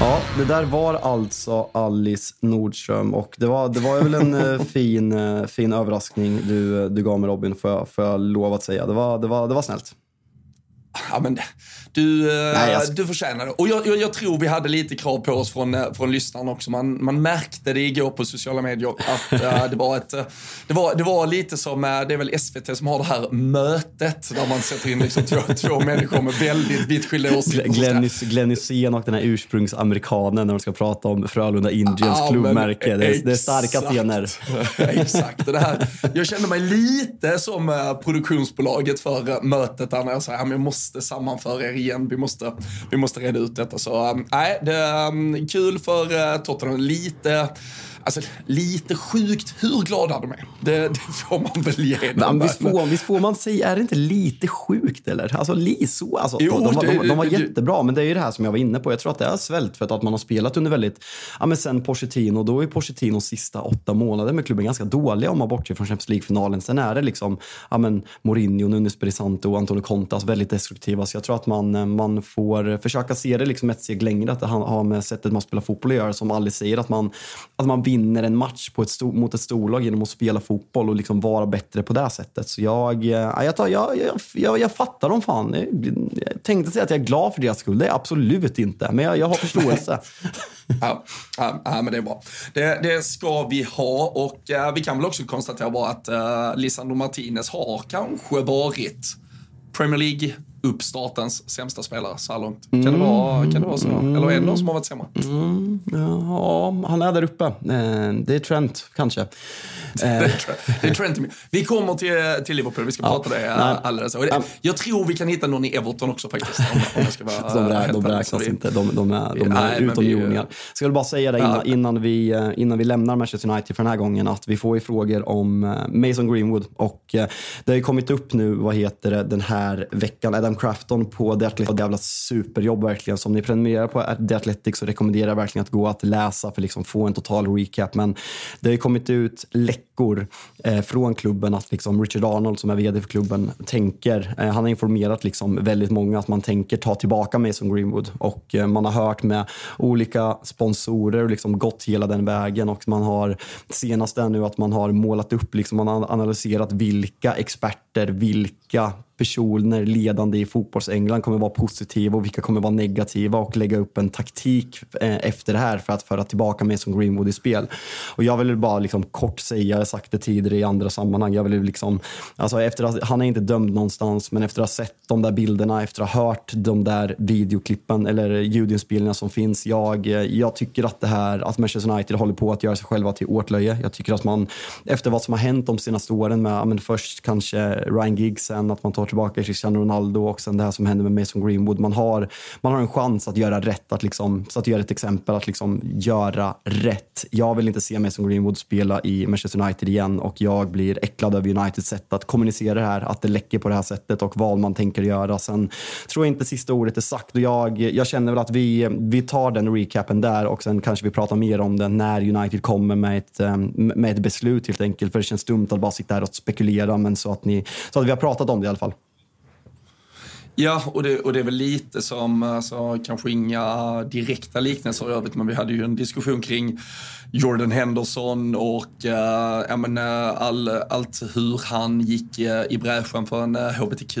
Ja, det där var alltså Alice Nordström och det var, det var väl en eh, fin, eh, fin överraskning du, du gav mig Robin, får jag, får jag lov att säga. Det var, det var, det var snällt. Ja, men du, eh, Nej, jag... du förtjänar det. Och jag, jag, jag, tror vi hade lite krav på oss från, eh, från lyssnarna också. Man, man märkte det igår på sociala medier att uh, det, var ett, det, var, det var lite som, det är väl SVT som har det här mötet där man sätter in liksom två, två människor med väldigt vitt skilda åsikter. Glenn Hysén och den här ursprungsamerikanen när de ska prata om Frölunda Indians ah, klubbmärke. Det det är, starka scener. exakt. Det här, jag kände mig lite som produktionsbolaget för mötet där när jag sa att jag måste sammanföra er igen. Vi måste, vi måste reda ut detta. Så um, nej, det är kul för eh, Tottenham. Lite Alltså lite sjukt hur glada de är. Det, det får man väl ge dem. Visst får, visst får man säga, är det inte lite sjukt eller? Alltså, så, alltså jo, de, de, de, de, var jättebra, men det är ju det här som jag var inne på. Jag tror att det är svält för att man har spelat under väldigt, ja men sen Pochettino, då är Pochettinos sista åtta månader med klubben ganska dåliga om man bortser från Champions League-finalen. Sen är det liksom, ja men Mourinho, Nuno Espirito och Antonio Contas väldigt destruktiva. Så jag tror att man, man får försöka se det liksom ett steg längre, att det har med sättet man spelar fotboll att göra. Som Alice säger, att man, att man vinner vinner en match på ett stor, mot ett storlag genom att spela fotboll och liksom vara bättre på det sättet. Så jag, eh, jag, tar, jag, jag, jag, jag fattar dem fan. Jag tänkte säga att jag är glad för deras skull. Det är jag absolut inte, men jag, jag har förståelse. ja, ja, ja, men det är bra. Det, det ska vi ha och eh, vi kan väl också konstatera bara att eh, Lisandro Martinez har kanske varit Premier League uppstartens sämsta spelare långt. Kan, det mm. vara, kan det vara så? Mm. Eller är det någon som har varit sämre? Mm. Ja, han är där uppe. Eh, det är Trent, kanske. det, är Trent. Vi kommer till, till Liverpool, vi ska ja. prata det alldeles. Det, jag tror vi kan hitta någon i Everton också faktiskt. Om, om ska vara de, rä, de räknas inte, de, de är, de är utomjordingar. Jag bara säga det innan, innan, vi, eh, innan vi lämnar Manchester United för den här gången, att vi får ju frågor om eh, Mason Greenwood. Och det har ju kommit upp nu, vad heter det, den här veckan, den Crafton på The Athletic. Jävla superjobb verkligen. Så om ni prenumererar på The Athletic så rekommenderar jag verkligen att gå att läsa för att liksom få en total recap. Men det har ju kommit ut läckor eh, från klubben att liksom Richard Arnold som är vd för klubben tänker, eh, han har informerat liksom väldigt många att man tänker ta tillbaka Mason Greenwood. Och eh, man har hört med olika sponsorer och liksom gått hela den vägen. Och man har senast är nu att man har målat upp, liksom, man har analyserat vilka experter, vilka personer ledande i fotbolls-England kommer vara positiva och vilka kommer vara negativa och lägga upp en taktik eh, efter det här för att föra tillbaka Mason Greenwood i spel. Och jag vill bara liksom kort säga, sagt det tidigare i andra sammanhang, jag vill liksom, alltså efter att, han är inte dömd någonstans, men efter att ha sett de där bilderna, efter att ha hört de där videoklippen eller ljudinspelningarna som finns, jag, jag tycker att det här, att Manchester United håller på att göra sig själva till åtlöje. Jag tycker att man, efter vad som har hänt de senaste åren med, men först kanske Ryan Giggs, sen att man tar tillbaka Cristiano Ronaldo och sen det här som händer med Mason Greenwood. Man har, man har en chans att göra rätt, att liksom, så att göra ett exempel, att liksom göra rätt. Jag vill inte se Mason Greenwood spela i Manchester United igen och jag blir äcklad över Uniteds sätt att kommunicera det här, att det läcker på det här sättet och vad man tänker göra. Sen tror jag inte sista ordet är sagt och jag, jag känner väl att vi, vi tar den recapen där och sen kanske vi pratar mer om det när United kommer med ett, eh, med ett beslut helt enkelt. För det känns dumt att bara sitta här och spekulera, men så att, ni, så att vi har pratat om det i alla fall. Ja, och det, och det är väl lite som, alltså, kanske inga direkta liknelser i övrigt, men vi hade ju en diskussion kring Jordan Henderson och uh, men, eh, all, allt hur han gick eh, i bräschen för en hbtq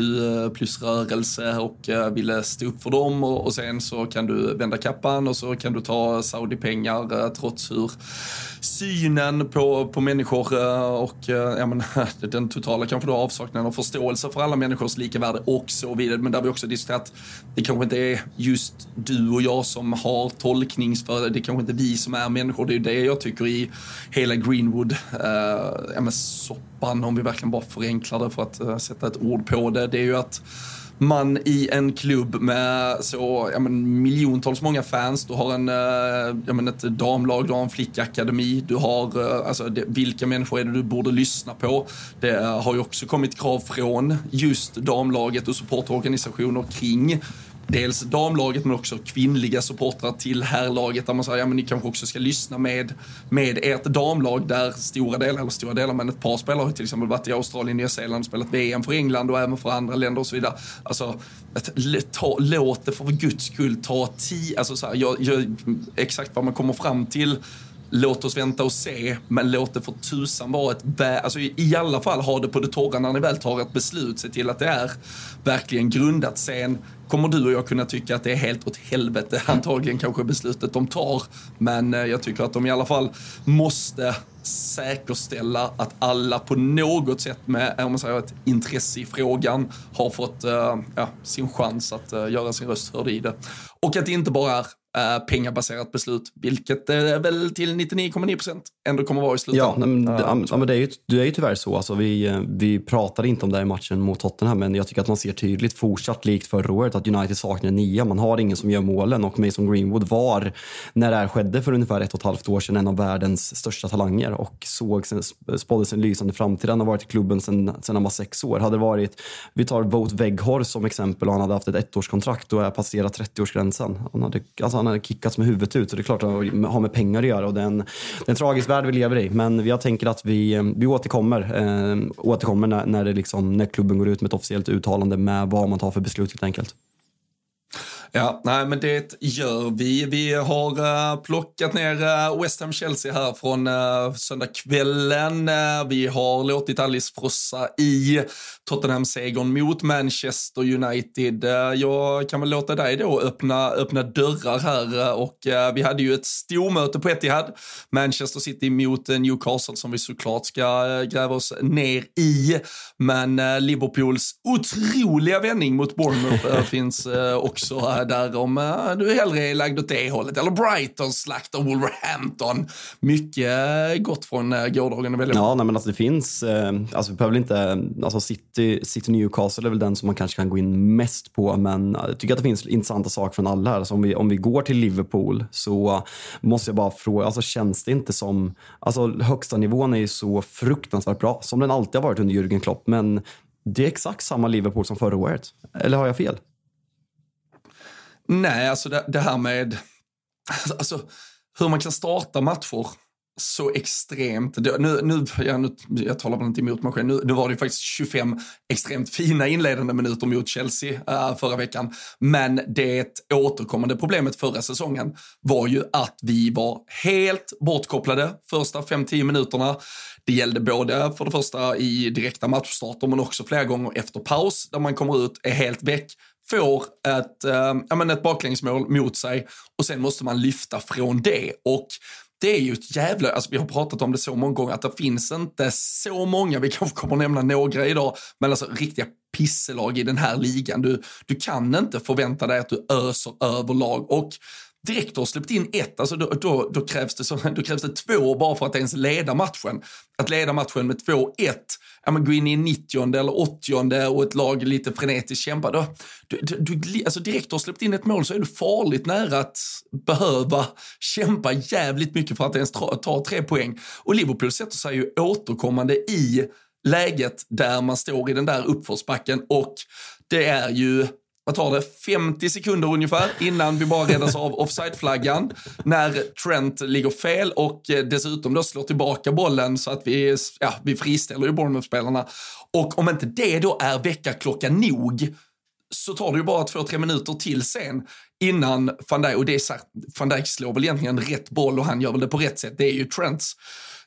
plus-rörelse och ville stå upp för dem och, och, sen så kan du vända kappan och så kan du ta Saudi-pengar trots hur synen på, på människor och ja, men, den totala kanske då avsaknaden av förståelse för alla människors lika värde och så vidare. Men där vi också diskuterat, det kanske inte är just du och jag som har tolkningsföreträde, det kanske inte är vi som är människor, det är det jag tycker i hela Greenwood, eh, ja, men soppan, om vi verkligen bara förenklar det för att eh, sätta ett ord på det, det är ju att man i en klubb med så ja, men, miljontals många fans, du har en, eh, ja, men, ett damlag, du har en flickakademi, du har eh, alltså, det, vilka människor är det du borde lyssna på? Det eh, har ju också kommit krav från just damlaget och supportorganisationer kring dels damlaget men också kvinnliga supportrar till herrlaget där man säger ja men ni kanske också ska lyssna med, med ert damlag där stora delar, eller stora delar, men ett par spelare har till exempel varit i Australien, Nya Zeeland och spelat VM för England och även för andra länder och så vidare. Alltså, att, ta, låt det för guds skull ta tid, alltså så här, jag, jag, exakt vad man kommer fram till låt oss vänta och se, men låt det för tusan vara ett, alltså i alla fall ha det på det torra när ni väl tar ett beslut, se till att det är verkligen grundat. Sen kommer du och jag kunna tycka att det är helt åt helvete, antagligen kanske beslutet de tar, men eh, jag tycker att de i alla fall måste säkerställa att alla på något sätt med eh, om man säger, ett intresse i frågan har fått uh, ja, sin chans att uh, göra sin röst hörd i det. Och att det inte bara är uh, pengabaserat beslut, vilket det väl till 99,9 procent ändå kommer vara i slutändan. Ja, men, ja, men det, är ju, det är ju tyvärr så. Alltså, vi, vi pratade inte om det i matchen mot Tottenham, men jag tycker att man ser tydligt, fortsatt likt förra året, att United saknar nia. Man har ingen som gör målen och Mason Greenwood var, när det här skedde för ungefär ett och ett halvt år sedan, en av världens största talanger och såg, spåddes en lysande framtid. Han har varit i klubben sedan, han var sex år. Hade varit, vi tar Vote Weghorst som exempel och han hade haft ett ettårskontrakt och passerat 30-årsgränsen. Han hade, alltså han han hade kickats med huvudet ut så det är klart att det har med pengar att göra och det är en, det är en tragisk värld vi lever i. Men jag tänker att vi, eh, vi återkommer, eh, återkommer när, när, det liksom, när klubben går ut med ett officiellt uttalande med vad man tar för beslut helt enkelt. Ja, nej men det gör vi. Vi har uh, plockat ner uh, West Ham Chelsea här från uh, söndagskvällen. Uh, vi har låtit Alice frossa i Tottenham-segern mot Manchester United. jag kan väl låta dig då öppna, öppna dörrar här och vi hade ju ett stormöte på Etihad. Manchester City mot Newcastle som vi såklart ska gräva oss ner i. Men Liverpools otroliga vändning mot Bournemouth finns också där om eh, du hellre är lagd åt det hållet. Eller Brighton slaktar Wolverhampton. Mycket eh, gott från eh, gårdagen att välja Ja, nej, men alltså det finns, alltså vi behöver inte, alltså City, City Newcastle är väl den som man kanske kan gå in mest på, men jag tycker att det finns intressanta saker från alla här. Alltså om, vi, om vi går till Liverpool så måste jag bara fråga, alltså känns det inte som, alltså högsta nivån är ju så fruktansvärt bra, som den alltid har varit under Jürgen Klopp, men det är exakt samma Liverpool som förra året. Eller har jag fel? Nej, alltså det, det här med alltså, alltså, hur man kan starta matcher så extremt, nu, nu, ja, nu, jag talar väl inte emot mig själv, nu, nu var det ju faktiskt 25 extremt fina inledande minuter mot Chelsea äh, förra veckan. Men det återkommande problemet förra säsongen var ju att vi var helt bortkopplade första 5-10 minuterna. Det gällde både för det första i direkta matchstarter men också flera gånger efter paus där man kommer ut, är helt väck, får ett, äh, ett baklängsmål mot sig och sen måste man lyfta från det. Och det är ju ett jävla, alltså vi har pratat om det så många gånger att det finns inte så många, vi kanske kommer att nämna några idag, men alltså riktiga pisselag i den här ligan. Du, du kan inte förvänta dig att du öser över lag och direkt du har släppt in ett, alltså då, då, då, krävs det så, då krävs det två bara för att ens leda matchen. Att leda matchen med 2-1, ja, men gå in i 90 eller 80 och ett lag lite frenetiskt kämpar. Då, du, du, alltså direkt du har släppt in ett mål så är du farligt nära att behöva kämpa jävligt mycket för att ens ta, ta tre poäng. Och Liverpool sätter sig ju återkommande i läget där man står i den där uppförsbacken och det är ju vad tar det, 50 sekunder ungefär innan vi bara räddas av offside-flaggan. När Trent ligger fel och eh, dessutom då slår tillbaka bollen så att vi, ja, vi friställer ju Bournemouth-spelarna. Och om inte det då är väckarklocka nog så tar det ju bara två, tre minuter till sen innan van Dijk, och det är så här, van Dijk slår väl egentligen rätt boll och han gör väl det på rätt sätt. Det är ju Trents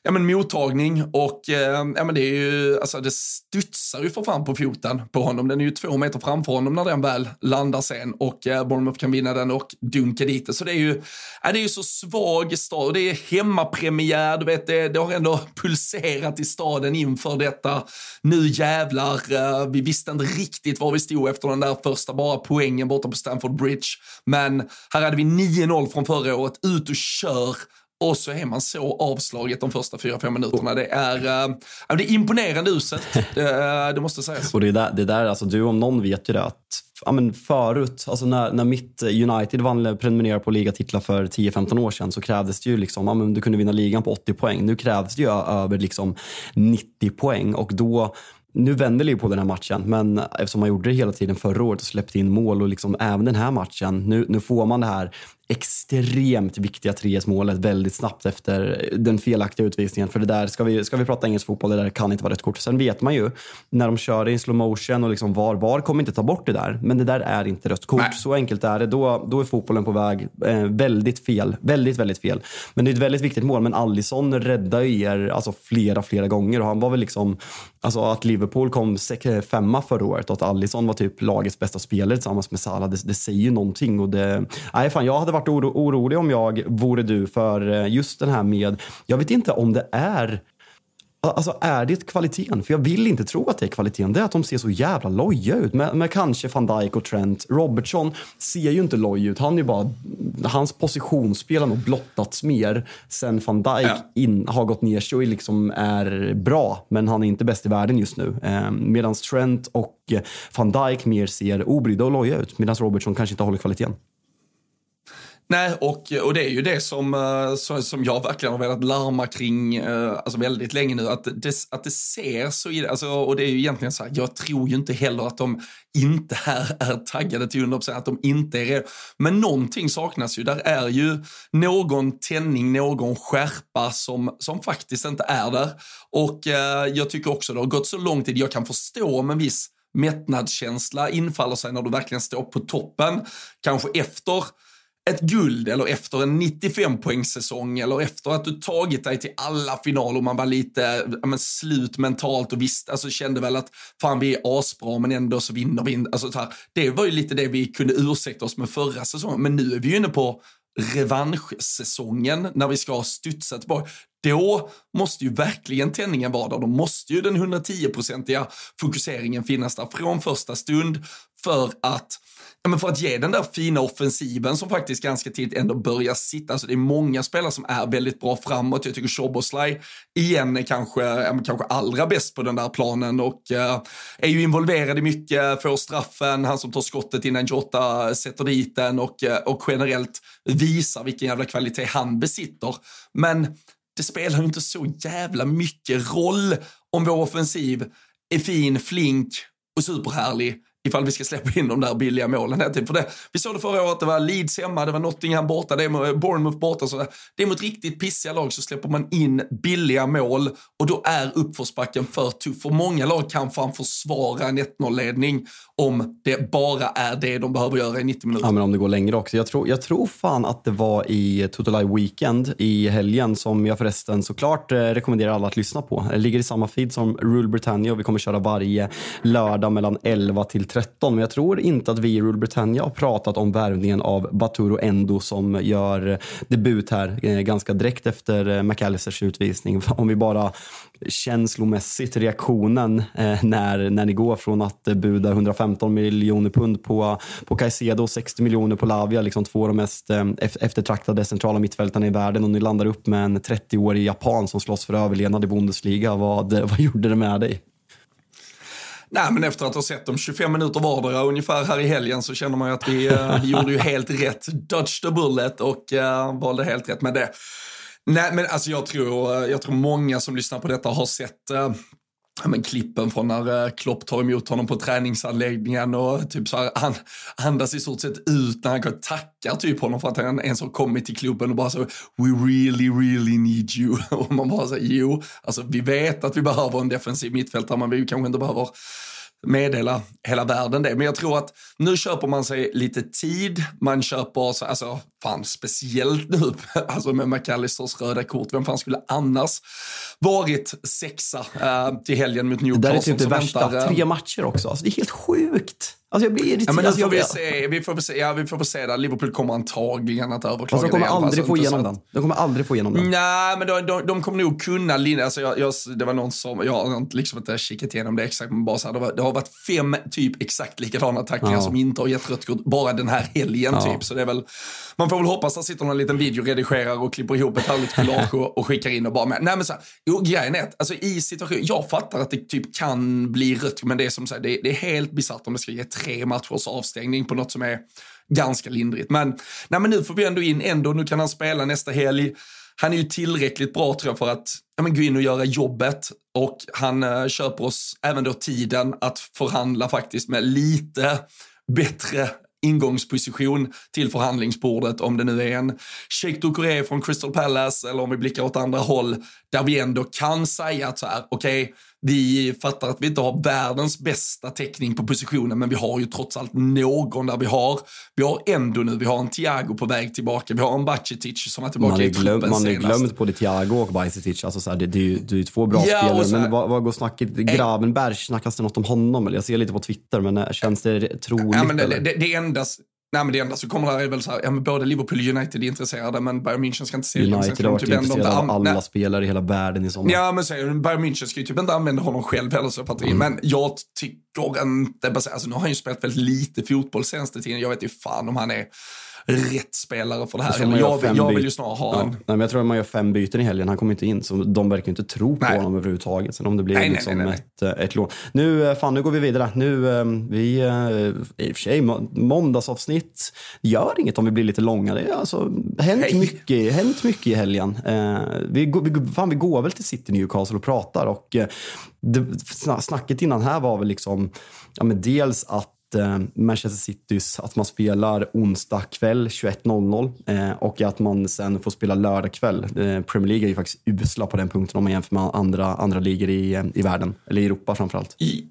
ja, men mottagning och eh, ja, men det är ju, alltså det studsar ju för fan på foten på honom. Den är ju två meter framför honom när den väl landar sen och eh, Bournemouth kan vinna den och dunka dit det. Så det är ju, ja, det är ju så svag stad och det är hemmapremiär, du vet, det, det har ändå pulserat i staden inför detta. Nu jävlar, eh, vi visste inte riktigt var vi stod efter den där första bara poängen borta på Stamford Bridge. Men här hade vi 9-0 från förra året, ut och kör och så är man så avslaget de första fyra, fem minuterna. Det är, äh, det är imponerande uselt, det, det måste sägas. Och det är där, det där alltså, du om någon vet ju det att ja, men förut, alltså när, när mitt United vann prenumerera på ligatitlar för 10-15 år sedan så krävdes det ju liksom, ja, men du kunde vinna ligan på 80 poäng. Nu krävs det ju över liksom 90 poäng och då nu vänder Liverpool den här matchen, men eftersom man gjorde det hela tiden förra året och släppte in mål och liksom även den här matchen, nu, nu får man det här extremt viktiga 3-1-målet väldigt snabbt efter den felaktiga utvisningen. För det där, ska vi, ska vi prata engelsk fotboll, det där kan inte vara rätt kort. Sen vet man ju när de kör i slow motion och liksom VAR, VAR kommer inte ta bort det där. Men det där är inte rött kort. Nej. Så enkelt är det. Då, då är fotbollen på väg eh, väldigt fel. Väldigt, väldigt fel. Men det är ett väldigt viktigt mål. Men Allison räddar ju er alltså, flera, flera gånger. Och han var väl liksom, alltså att Liverpool kom femma förra året och att Allison var typ lagets bästa spelare tillsammans med Salah, det, det säger ju någonting. Och det, nej, fan, jag hade varit varit oro, orolig om jag vore du för eh, just den här med, jag vet inte om det är Alltså är det kvaliteten? För jag vill inte tro att det är kvaliteten. Det är att de ser så jävla loja ut. Med, med kanske van Dijk och Trent. Robertson ser ju inte loj ut. Han är bara, hans positionsspel har nog blottats mer sen van Dijk ja. in, har gått ner sig och liksom är bra. Men han är inte bäst i världen just nu. Eh, Medan Trent och van Dijk mer ser obrydda och loja ut. Medan Robertson kanske inte håller kvaliteten. Nej, och, och det är ju det som, eh, som jag verkligen har velat larma kring eh, alltså väldigt länge nu. Att det, att det ser så, alltså, och det är ju egentligen så här, jag tror ju inte heller att de inte här är taggade till 100%, att de inte är redo. Men någonting saknas ju. Där är ju någon tändning, någon skärpa som, som faktiskt inte är där. Och eh, jag tycker också det har gått så lång tid, jag kan förstå om en viss mättnadskänsla infaller sig när du verkligen står på toppen. Kanske efter ett guld eller efter en 95 poängssäsong eller efter att du tagit dig till alla finaler och man var lite men, slut mentalt och visst, alltså kände väl att fan vi är asbra men ändå så vinner vi. Alltså, så här, det var ju lite det vi kunde ursäkta oss med förra säsongen men nu är vi ju inne på revanschsäsongen när vi ska studsa tillbaka. Då måste ju verkligen tändningen vara där. Då måste ju den 110-procentiga fokuseringen finnas där från första stund för att Ja, men för att ge den där fina offensiven som faktiskt ganska tidigt ändå börjar sitta. Alltså det är många spelare som är väldigt bra framåt. Jag tycker Shoboslaj igen är kanske, ja, kanske allra bäst på den där planen och eh, är ju involverad i mycket, får straffen, han som tar skottet innan Jota sätter dit den och, eh, och generellt visar vilken jävla kvalitet han besitter. Men det spelar ju inte så jävla mycket roll om vår offensiv är fin, flink och superhärlig ifall vi ska släppa in de där billiga målen hela. Typ. För det, vi såg det förra året, det var Leeds hemma, det var Nottingham borta, det är Bournemouth borta. Så det är mot riktigt pissiga lag så släpper man in billiga mål och då är uppförsbacken för tuff. För många lag kan fan försvara en 1-0-ledning om det bara är det de behöver göra i 90 minuter. Ja, men om det går längre också. Jag tror, jag tror fan att det var i Total Weekend i helgen som jag förresten såklart eh, rekommenderar alla att lyssna på. Det ligger i samma feed som Rule Britannia och vi kommer köra varje lördag mellan 11 till 2013, Men jag tror inte att vi i Rule Britannia har pratat om värvningen av Baturo Endo som gör debut här eh, ganska direkt efter eh, McAllisters utvisning. Om vi bara känslomässigt reaktionen eh, när, när ni går från att buda 115 miljoner pund på, på Caicedo och 60 miljoner på Lavia, liksom två av de mest eftertraktade centrala mittfältarna i världen och ni landar upp med en 30-årig japan som slåss för överlevnad i Bundesliga. Vad, vad gjorde det med dig? Nej, men efter att ha sett dem 25 minuter vardera ungefär här i helgen så känner man ju att vi, eh, vi gjorde ju helt rätt. Dodge the bullet och uh, valde helt rätt med det. Nej, men alltså jag tror, eh, jag tror många som lyssnar på detta har sett uh, men klippen från när eh, Klopp tar emot honom på träningsanläggningen och typ så här, han andas i stort sett ut när han går tackar typ honom för att han ens har kommit till klubben och bara så we really, really need you. Och man bara så jo, alltså vi vet att vi behöver en defensiv mittfältare men vi kanske inte behöver meddela hela världen det. Men jag tror att nu köper man sig lite tid. Man köper, så, alltså fan speciellt nu, alltså med McAllisters röda kort. Vem fan skulle annars varit sexa äh, till helgen mot Newcastle? Det där är typ det värsta. Väntar, Tre matcher också. Alltså, det är helt sjukt. Alltså jag blir irriterad. Ja, men alltså, får vi, se, vi, får se, ja, vi får se där. Liverpool kommer antagligen att överklaga alltså, de kommer aldrig få igenom den. De kommer aldrig få igenom den. Nej, men de, de, de kommer nog kunna linja. Alltså, jag, jag, det var någon som, jag har liksom inte kikat igenom det exakt, men bara så här, det, var, det har varit fem typ exakt likadana tacklingar ja. som inte har gett rött kort bara den här helgen ja. typ. Så det är väl, man får väl hoppas att sitter någon liten video, redigerar och klipper ihop ett härligt collage och, och skickar in och bara med. Nej men så här, jo, grejen är att alltså, i situationen, jag fattar att det typ kan bli rött, men det är som så här, det, det är helt bisarrt om det ska ge tre tre matchers avstängning på något som är ganska lindrigt. Men, nej, men nu får vi ändå in ändå, nu kan han spela nästa helg. Han är ju tillräckligt bra tror jag för att ja, men gå in och göra jobbet och han eh, köper oss även då tiden att förhandla faktiskt med lite bättre ingångsposition till förhandlingsbordet om det nu är en Sheikh Doucouré från Crystal Palace eller om vi blickar åt andra håll där vi ändå kan säga att så här, okej, okay, vi fattar att vi inte har världens bästa täckning på positionen, men vi har ju trots allt någon där vi har. Vi har ändå nu, vi har en Thiago på väg tillbaka, vi har en Bacetic som var tillbaka man i truppen Man har glömt både Thiago och Bacetic, alltså så här, det, det, är ju, det är ju två bra ja, spelare. Men vad, vad går snacket? Gravenberg, snackas det något om honom? Eller jag ser lite på Twitter, men eh, känns det troligt? Ja, men det, det, det, enda, Nej men det enda som kommer där är väl så här, ja men både Liverpool och United är intresserade men Bayern München ska inte se United har varit typ intresserade av alla nej. spelare i hela världen i sommar. Ja men så, Bayern München ska ju typ inte använda honom själv heller så fattar mm. Men jag tycker inte, alltså nu har han ju spelat väldigt lite fotboll senaste tiden. Jag vet ju fan om han är rätt spelare för det här. Jag, jag, jag vill ju snarare ha ja. en... Nej, men jag tror att man gör fem byten i helgen. Han kommer inte in, så de verkar inte tro på nej. honom överhuvudtaget. Sen om det blir nej, liksom nej, Ett, eh, ett lån. Nu, eh, fan, nu går vi vidare. Nu, eh, vi, i och för sig, måndagsavsnitt gör inget om vi blir lite långa. Det har alltså hänt, mycket, hänt mycket i helgen. Vi, vi, fan, vi går väl till City Newcastle och pratar. Och det, snacket innan här var väl liksom, ja, men dels att Eh, Eh, Manchester Citys, att man spelar onsdag kväll 21.00 eh, och att man sen får spela lördag kväll. Eh, Premier League är ju faktiskt usla på den punkten om man jämför med andra, andra ligor i, eh, i världen, eller i Europa framförallt. I,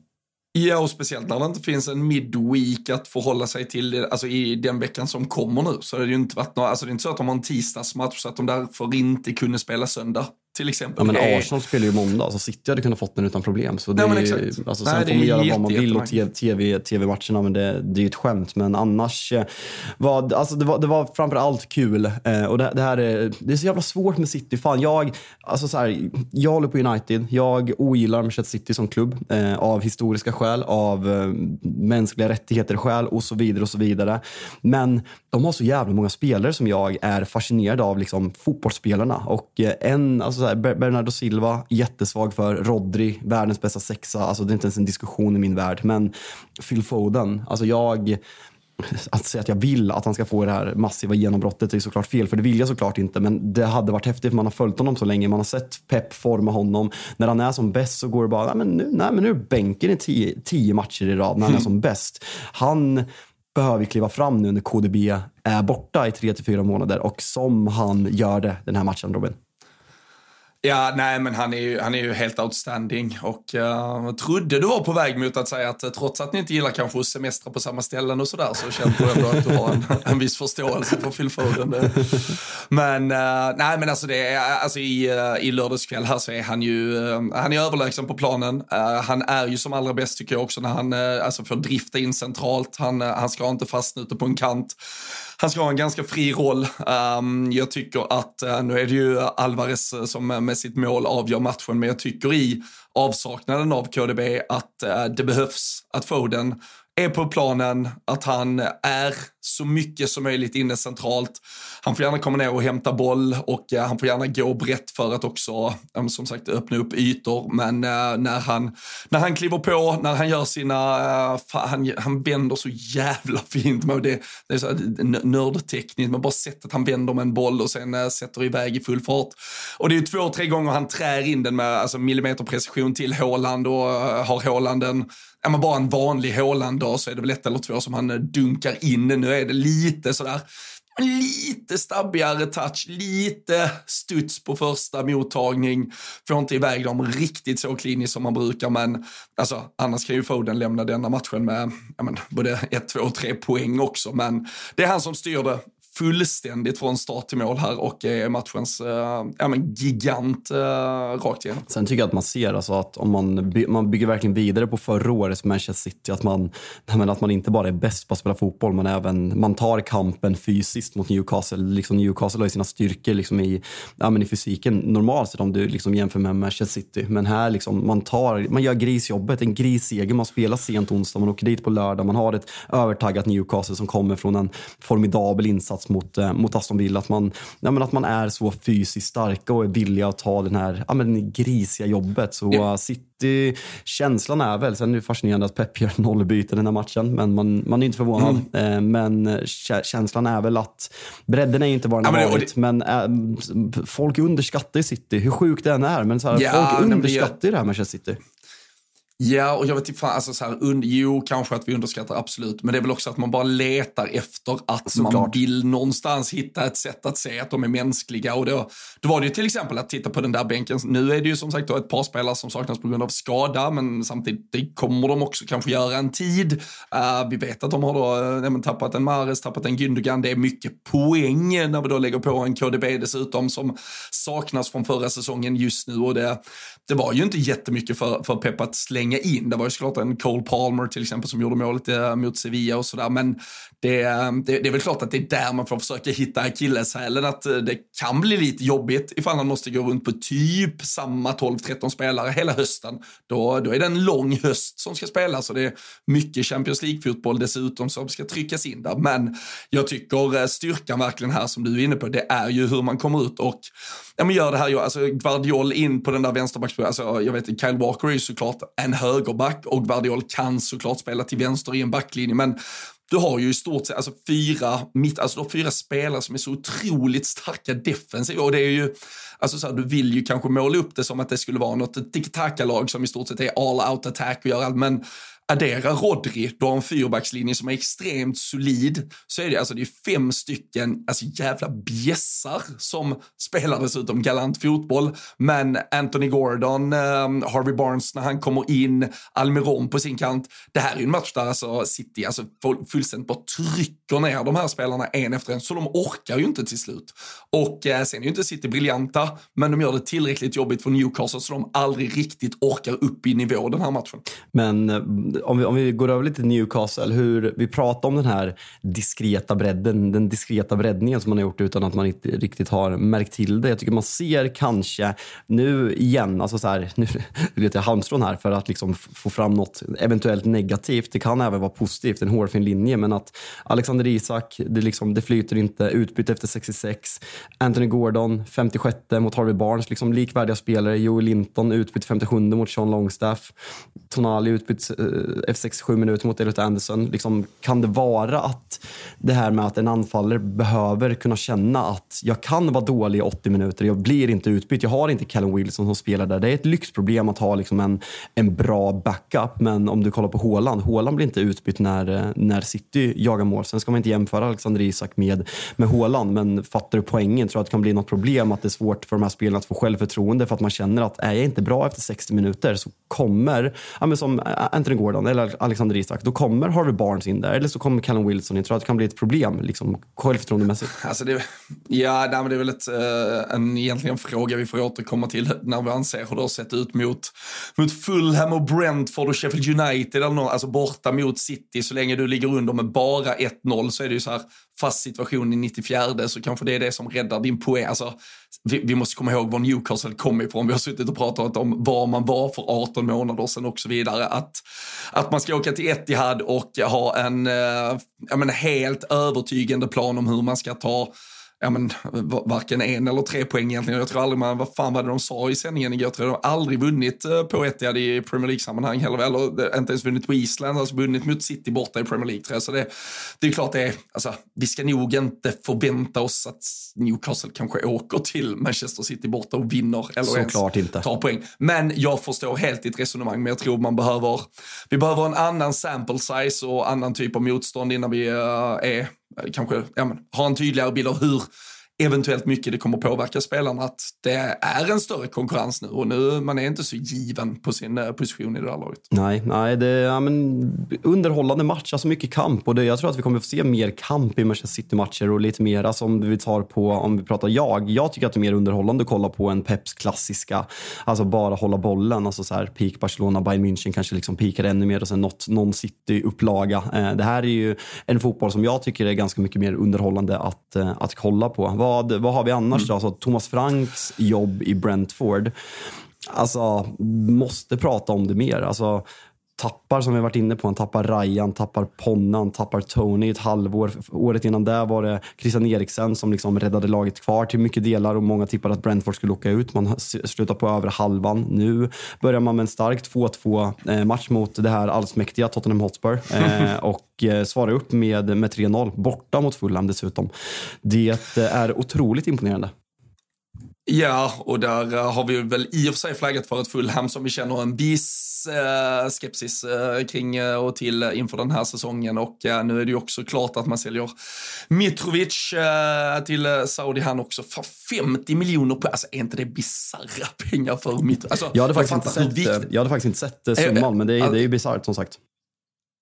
ja, och speciellt när det inte finns en midweek att förhålla sig till alltså i den veckan som kommer nu. Så det är ju inte varit några, alltså det är inte så att de har en tisdagsmatch så att de därför inte kunde spela söndag till exempel. Ja, men Arsenal spelar ju måndag, så City hade kunnat fått den utan problem. Så det Nej, är, alltså, sen Nej, får man göra vad man vill åt TV, TV-matcherna, men det, det är ju ett skämt. Men annars, eh, var, alltså, det, var, det var framför allt kul. Eh, och det, det, här är, det är så jävla svårt med City. Fan, jag, alltså, så här, jag håller på United. Jag ogillar Manchester City som klubb eh, av historiska skäl, av eh, mänskliga rättigheter-skäl och så vidare. och så vidare. Men de har så jävla många spelare som jag är fascinerad av, liksom, fotbollsspelarna. Och eh, en, alltså, här, Bernardo Silva, jättesvag för. Rodri, världens bästa sexa. Alltså, det är inte ens en diskussion i min värld. Men Phil Foden, alltså jag att säga att jag vill att han ska få det här massiva genombrottet är såklart fel, för det vill jag såklart inte. Men det hade varit häftigt, för man har följt honom så länge. Man har sett Pep forma honom. När han är som bäst så går det bara, nej men nu, nej, men nu är bänken i tio, tio matcher i rad när han är som bäst. Han behöver kliva fram nu när KDB är borta i tre till fyra månader och som han gör det den här matchen, Robin. Ja, nej men han är ju, han är ju helt outstanding och uh, trodde du var på väg mot att säga att eh, trots att ni inte gillar kanske att semestra på samma ställen och sådär så känner du ändå att du har en, en viss förståelse för Phil Foden. Men uh, nej men alltså det är, alltså i, uh, i lördagskväll här så är han ju, han är överlägsen på planen. han är ju som allra bäst tycker jag också när han alltså får drifta in centralt. Han, han ska inte fastna ute på en kant han ska ha en ganska fri roll. Um, jag tycker att, uh, nu är det ju Alvarez eh, som med sitt mål avgör matchen, men jag tycker i avsaknaden av KDB att uh, det behövs att Foden är på planen, att han är så mycket som möjligt inne centralt. Han får gärna komma ner och hämta boll och eh, han får gärna gå brett för att också, som sagt, öppna upp ytor. Men eh, när, han, när han kliver på, när han gör sina, eh, han, han vänder så jävla fint. Med det, det är så nördtekniskt, men bara sättet han vänder med en boll och sen sätter iväg i full fart. Och det är två, tre gånger han trär in den med alltså, millimeterprecision till Håland och har Håland en är man bara en vanlig Håland så är det väl ett eller två som han dunkar in. Nu är det lite sådär lite stabbigare touch, lite studs på första mottagning. Får inte iväg dem riktigt så kliniskt som man brukar, men alltså, annars kan ju Foden lämna denna matchen med ja, men, både ett, två och tre poäng också. Men det är han som styr det fullständigt från start till mål här och är matchens eh, ja, men gigant eh, rakt igenom. Sen tycker jag att man ser alltså att om man, by man bygger verkligen vidare på förra årets Manchester City, att man, att man inte bara är bäst på att spela fotboll, men även man tar kampen fysiskt mot Newcastle. Liksom Newcastle har ju sina styrkor liksom i, ja, men i fysiken normalt sett om du liksom jämför med Manchester City. Men här liksom, man, tar, man gör grisjobbet, en grisseger, man spelar sent onsdag, man åker dit på lördag, man har ett övertaggat Newcastle som kommer från en formidabel insats mot, eh, mot Aston Villa. Att man, ja, men att man är så fysiskt starka och är villiga att ta den här ja, men grisiga jobbet. Så ja. City, känslan är väl, sen är det fascinerande att Pep gör noll byten den här matchen, men man, man är inte förvånad. Mm. Eh, men känslan är väl att bredden är inte vad den ja, har varit, det... men äh, folk underskattar City, hur sjukt det än är. Men så här, ja, folk underskattar ju det här Manchester City. Ja, och jag vet inte, alltså så här, und, jo, kanske att vi underskattar absolut, men det är väl också att man bara letar efter att Såklart. man vill någonstans hitta ett sätt att se att de är mänskliga. Och då, då var det ju till exempel att titta på den där bänken. Nu är det ju som sagt då ett par spelare som saknas på grund av skada, men samtidigt det kommer de också kanske göra en tid. Uh, vi vet att de har då uh, tappat en Mares, tappat en Gündogan. Det är mycket poäng när vi då lägger på en KDB dessutom som saknas från förra säsongen just nu. Och det, det var ju inte jättemycket för, för Pep att slänga in. Det var ju såklart en Cole Palmer till exempel som gjorde målet eh, mot Sevilla och sådär. Men det, eh, det, det, är väl klart att det är där man får försöka hitta akilleshälen. Att eh, det kan bli lite jobbigt ifall han måste gå runt på typ samma 12-13 spelare hela hösten. Då, då är det en lång höst som ska spelas och det är mycket Champions League-fotboll dessutom som ska tryckas in där. Men jag tycker styrkan verkligen här som du är inne på, det är ju hur man kommer ut och ja, men gör det här, alltså Guardiol in på den där vänsterbacks, alltså jag vet Kyle Walker är ju såklart en högerback och Guardiol kan såklart spela till vänster i en backlinje, men du har ju i stort sett alltså fyra, mitt, alltså fyra spelare som är så otroligt starka defensiva och det är ju, alltså så här, du vill ju kanske måla upp det som att det skulle vara något tiki-taka-lag som i stort sett är all out attack och gör allt, men addera Rodri, du har en fyrbackslinje som är extremt solid, så är det alltså det är fem stycken alltså jävla bjässar som spelar dessutom galant fotboll. Men Anthony Gordon, eh, Harvey Barnes när han kommer in, Almiron på sin kant. Det här är ju en match där alltså City alltså fullständigt bara trycker ner de här spelarna en efter en, så de orkar ju inte till slut. Och eh, sen är ju inte City briljanta, men de gör det tillräckligt jobbigt för Newcastle så de aldrig riktigt orkar upp i nivå den här matchen. Men eh, om vi, om vi går över lite till Newcastle, hur vi pratar om den här diskreta bredden, den diskreta breddningen som man har gjort utan att man inte riktigt har märkt till det. Jag tycker man ser kanske nu igen, alltså så här, nu letar jag halmstrån här för att liksom få fram något eventuellt negativt. Det kan även vara positivt, en hårfin linje, men att Alexander Isak, det, liksom, det flyter inte, utbyte efter 66. Anthony Gordon, 56 mot Harvey Barnes, liksom likvärdiga spelare. Joel Linton utbytt 57 mot Sean Longstaff. Tonali utbytt eh, efter 67 minuter mot Elliot Anderson. Liksom, kan det vara att det här med att en anfallare behöver kunna känna att jag kan vara dålig i 80 minuter, jag blir inte utbytt, jag har inte Callum Wilson som spelar där. Det är ett lyxproblem att ha liksom en, en bra backup, men om du kollar på Håland, Håland blir inte utbytt när, eh, när City jagar mål. Sen ska man inte jämföra Alexander Isak med, med Håland, men fattar du poängen? Tror du att det kan bli något problem att det är svårt för de här spelarna att få självförtroende för att man känner att är jag inte bra efter 60 minuter så kommer, ja, men som eh, Anthony Gordon eller Alexander Isak, då kommer Harvey Barnes in där eller så kommer Callum Wilson in. Tror att det kan bli ett problem liksom, självförtroendemässigt? Alltså det, ja, nej, men det är väl ett, eh, en egentligen fråga vi får återkomma till när vi anser hur det har sett ut mot, mot Fulham och Brentford och Sheffield United, eller någon, alltså borta mot City. Så länge du ligger under med bara 1-0 så är det ju så här, fast situation i 94 så kanske det är det som räddar din poäng. Alltså, vi, vi, måste komma ihåg var Newcastle kom ifrån. Vi har suttit och pratat om var man var för 18 månader sedan och så vidare. Att, att man ska åka till Etihad och ha en eh, menar, helt övertygande plan om hur man ska ta ja, men, varken en eller tre poäng egentligen. Jag tror aldrig man, vad fan var det de sa i sändningen igår? Jag tror de aldrig vunnit eh, på Etihad i Premier League-sammanhang heller, eller inte ens vunnit på Island, alltså vunnit mot City borta i Premier League tror jag. Så det, det är klart det är, alltså, vi ska nog inte förvänta oss att Newcastle kanske åker till Manchester City borta och vinner eller Såklart ens inte. tar poäng. Men jag förstår helt ditt resonemang, men jag tror man behöver, vi behöver en annan sample size och annan typ av motstånd innan vi uh, är kanske ja, men, ha en tydligare bild av hur eventuellt mycket det kommer påverka spelarna att det är en större konkurrens nu. Och nu man är inte så given på sin eh, position i det här laget. Nej, nej det är ja, men, underhållande match, alltså mycket kamp. Och det, jag tror att vi kommer få se mer kamp i Manchester City-matcher och lite mer, alltså om vi tar på, om vi pratar jag, jag tycker att det är mer underhållande att kolla på en Peps klassiska, alltså bara hålla bollen, alltså så här peak Barcelona, Bayern München kanske liksom peakar ännu mer och sen något, någon City-upplaga. Eh, det här är ju en fotboll som jag tycker är ganska mycket mer underhållande att, eh, att kolla på vad, vad har vi annars då? Alltså, Thomas Franks jobb i Brentford. Alltså, måste prata om det mer. Alltså, tappar, som vi varit inne på, han tappar Ryan, tappar Ponnan, tappar Tony ett halvår. Året innan det var det Christian Eriksen som liksom räddade laget kvar till mycket delar och många tippade att Brentford skulle åka ut. Man slutar på över halvan. Nu börjar man med en stark 2-2 eh, match mot det här allsmäktiga Tottenham Hotspur eh, och eh, svarar upp med, med 3-0 borta mot Fulham dessutom. Det är otroligt imponerande. Ja, och där uh, har vi väl i och för sig flaggat för ett Fulham som vi känner en viss uh, skepsis uh, kring och till inför den här säsongen. Och nu är det ju också klart att man säljer Mitrovic till Saudi han också för 50 miljoner på, alltså är inte det bisarra pengar för Mitrovic? Alltså, jag, hade faktiskt inte sett, jag hade faktiskt inte sett summan, men det är, det är ju bisarrt som sagt.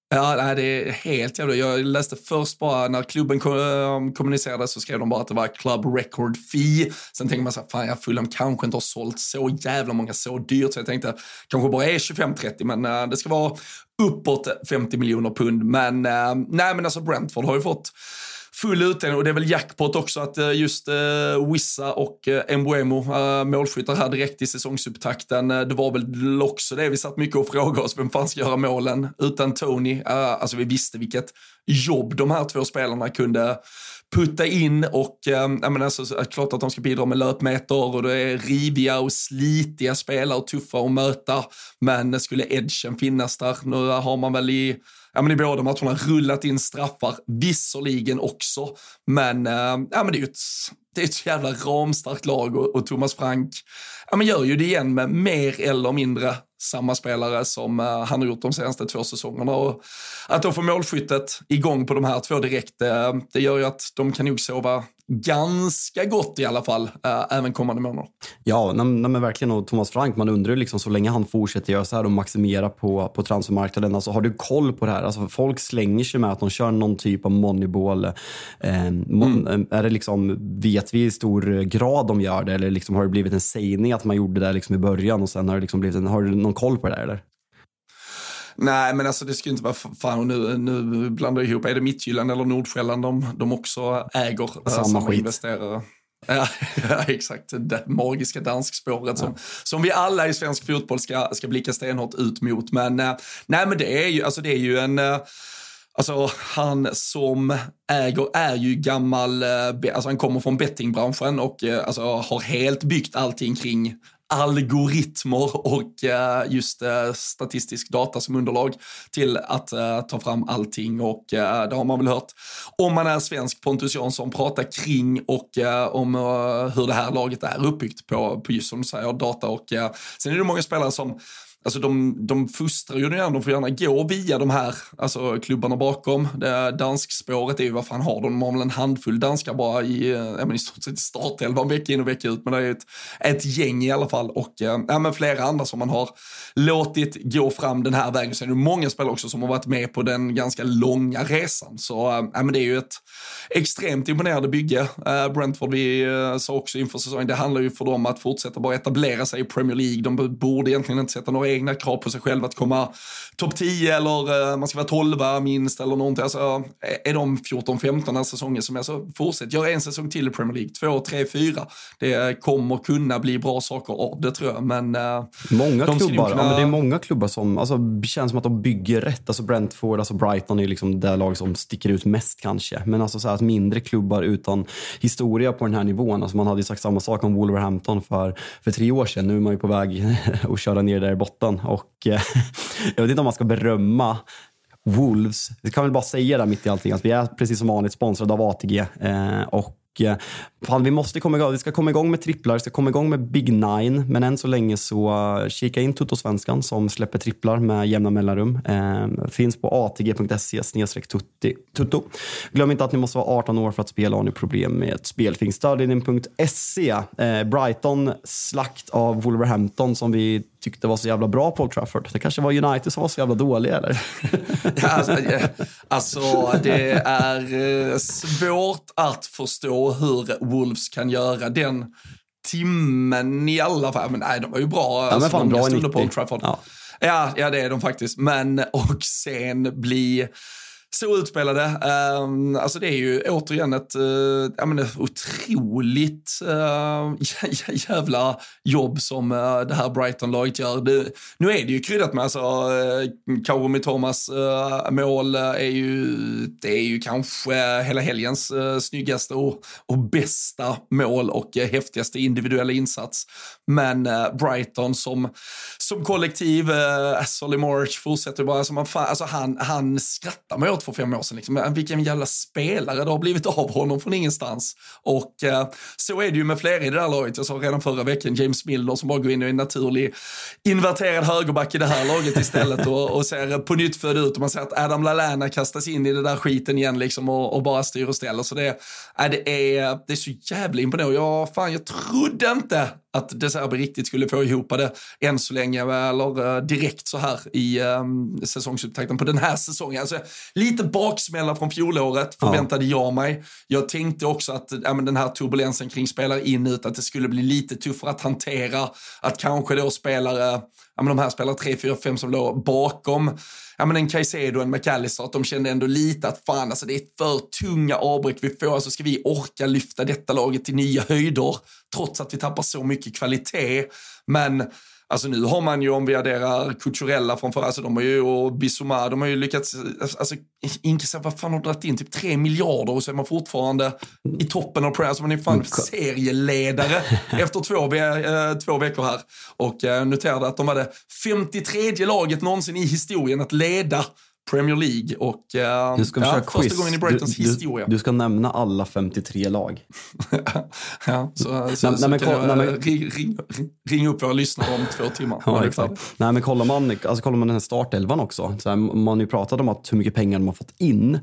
Ja, nej, det är helt jävla... Jag läste först bara när klubben eh, kommunicerade så skrev de bara att det var club record fee. Sen tänker man så här, fan jag Fulham kanske inte har sålt så jävla många så dyrt. Så jag tänkte kanske bara är 25-30 men eh, det ska vara uppåt 50 miljoner pund. Men eh, nej men alltså Brentford har ju fått full utdelning och det är väl jackpot också att eh, just uh, Wissa och uh, Mbuemo, uh, målskyttar här direkt i säsongsupptakten. Uh, det var väl också det vi satt mycket och frågade oss, vem fan ska göra målen utan Tony? Uh, alltså vi visste vilket jobb de här två spelarna kunde putta in och um, men alltså, klart att de ska bidra med löpmeter och det är riviga och slitiga spelare och tuffa att möta. Men skulle edgen finnas där, nu har man väl i ja, men i båda matcherna rullat in straffar, visserligen också. Men, eh, ja, men det är ju ett, det är ett jävla ramstarkt lag och, och Thomas Frank ja, men gör ju det igen med mer eller mindre samma spelare som uh, han har gjort de senaste två säsongerna. Och att då få målskyttet igång på de här två direkt, uh, det gör ju att de kan nog sova ganska gott i alla fall, äh, även kommande månader. Ja, nej, men verkligen. Och Thomas Frank, man undrar ju liksom så länge han fortsätter göra så här och maximera på, på transfermarknaden. Alltså, har du koll på det här? Alltså, folk slänger sig med att de kör någon typ av moneyball. Eh, mon, mm. Är det liksom, vet vi i stor grad de gör det eller liksom, har det blivit en sägning att man gjorde det liksom i början och sen har det liksom blivit en, har du någon koll på det där eller? Nej, men alltså det ska inte vara, fan nu, nu blandar jag ihop, är det Mittjylland eller Nordsjälland de, de också äger? Samma, samma skit. investerare? Ja, ja, exakt. Det magiska danskspåret ja. som, som vi alla i svensk fotboll ska, ska blicka stenhårt ut mot. Men, äh, nej, men det är ju, alltså det är ju en, äh, Alltså han som äger är ju gammal, alltså han kommer från bettingbranschen och alltså, har helt byggt allting kring algoritmer och eh, just eh, statistisk data som underlag till att eh, ta fram allting. Och det har man väl hört om man är svensk Pontus Jansson prata kring och om hur det här laget är uppbyggt på, på just som du säger data och sen är det många spelare som Alltså de, de fustrar ju gärna, de får gärna gå via de här alltså, klubbarna bakom. Det danskspåret är ju, vad fan har de? De har väl en handfull danskar bara i, eh, ja, men i stort sett startelvan vecka in och vecka ut. Men det är ett, ett gäng i alla fall och eh, ja, men flera andra som man har låtit gå fram den här vägen. Sen är det många spelare också som har varit med på den ganska långa resan. Så eh, ja, men det är ju ett extremt imponerande bygge. Brentford, vi sa också inför säsongen, det handlar ju för dem att fortsätta bara etablera sig i Premier League. De borde egentligen inte sätta några egna krav på sig själv att komma topp 10 eller uh, man ska vara 12 minst eller någonting. Alltså, är de 14-15 säsonger som är så, fortsätt. Gör en säsong till i Premier League, två, tre, fyra. Det kommer kunna bli bra saker av det tror jag. Men, uh, många de klubbar, kunna... ja, men det är många klubbar som, alltså, känns som att de bygger rätt. Alltså Brentford, alltså Brighton är liksom det lag som sticker ut mest kanske. Men alltså så här, att mindre klubbar utan historia på den här nivån. Alltså man hade ju sagt samma sak om Wolverhampton för, för tre år sedan. Nu är man ju på väg att köra ner där i botten. Och eh, jag vet inte om man ska berömma Wolves. Jag kan väl bara säga det mitt i allting att vi är precis som vanligt sponsrade av ATG. Eh, och eh, fan, vi måste komma igång. Vi ska komma igång med tripplar, vi ska komma igång med Big Nine. Men än så länge så kika in Tuttosvenskan som släpper tripplar med jämna mellanrum. Eh, finns på atg.se tutto. Glöm inte att ni måste vara 18 år för att spela. Har ni problem med ett spel finns stödlinjen.se. Eh, Brighton slakt av Wolverhampton som vi tyckte var så jävla bra på Old Trafford. Det kanske var United som var så jävla dåliga eller? ja, alltså, alltså, det är svårt att förstå hur Wolves kan göra den timmen i alla fall. Men nej, de var ju bra. Ja, men fan, alltså, bra på Old Trafford. Ja. ja. Ja, det är de faktiskt. Men och sen bli så utspelade. Um, alltså det är ju återigen ett uh, ja, men otroligt uh, jävla jobb som uh, det här Brighton-laget gör. Det, nu är det ju kryddat med, alltså uh, Kaurumi Thomas uh, mål är ju, det är ju kanske hela helgens uh, snyggaste och, och bästa mål och uh, häftigaste individuella insats. Men Brighton som, som kollektiv, uh, Solly March fortsätter bara, alltså, man, alltså han, han skrattar mig åt för fem år sedan. Liksom. Vilken jävla spelare det har blivit av honom från ingenstans. Och eh, så är det ju med flera i det där laget. Jag sa redan förra veckan James Milner som bara går in och är en naturlig inverterad högerback i det här laget istället och, och ser på nytt född ut. Och man ser att Adam Lallana kastas in i det där skiten igen liksom och, och bara styr och ställer. Så det, äh, det, är, det är så jävla imponerande. Jag, fan, jag trodde inte att De Serbi riktigt skulle få ihop det än så länge, eller uh, direkt så här i um, säsongsupptakten på den här säsongen. Alltså, lite baksmälla från fjolåret förväntade ja. jag mig. Jag tänkte också att ja, men den här turbulensen kring spelare in ut, att det skulle bli lite tuffare att hantera. Att kanske då spelare, ja men de här spelare 3, 4, 5 som låg bakom ja men en Caicedo och en McAllister, att de kände ändå lite att fan alltså det är för tunga avbräck vi får, alltså ska vi orka lyfta detta laget till nya höjder trots att vi tappar så mycket kvalitet. Men Alltså nu har man ju, om vi adderar Cucurella från förra, alltså de har ju, och Bissouma, de har ju lyckats, alltså inkassera, vad fan har dragit in, typ 3 miljarder och så är man fortfarande i toppen av Premier, alltså man är fan serieledare efter två, äh, två veckor här. Och äh, noterade att de var det 53 laget någonsin i historien att leda Premier League och uh, du ska ja, första quiz. gången i Brightons du, historia. Du, ska nämna alla 53 lag. ja, så, så, nej, så nej, kan jag, nej, men, ring, ring, ring, upp våra lyssnare om två timmar. ja, exakt. Nej, men kollar man, alltså, kollar man den här startelvan också, så här, man har ju pratat om att hur mycket pengar de har fått in,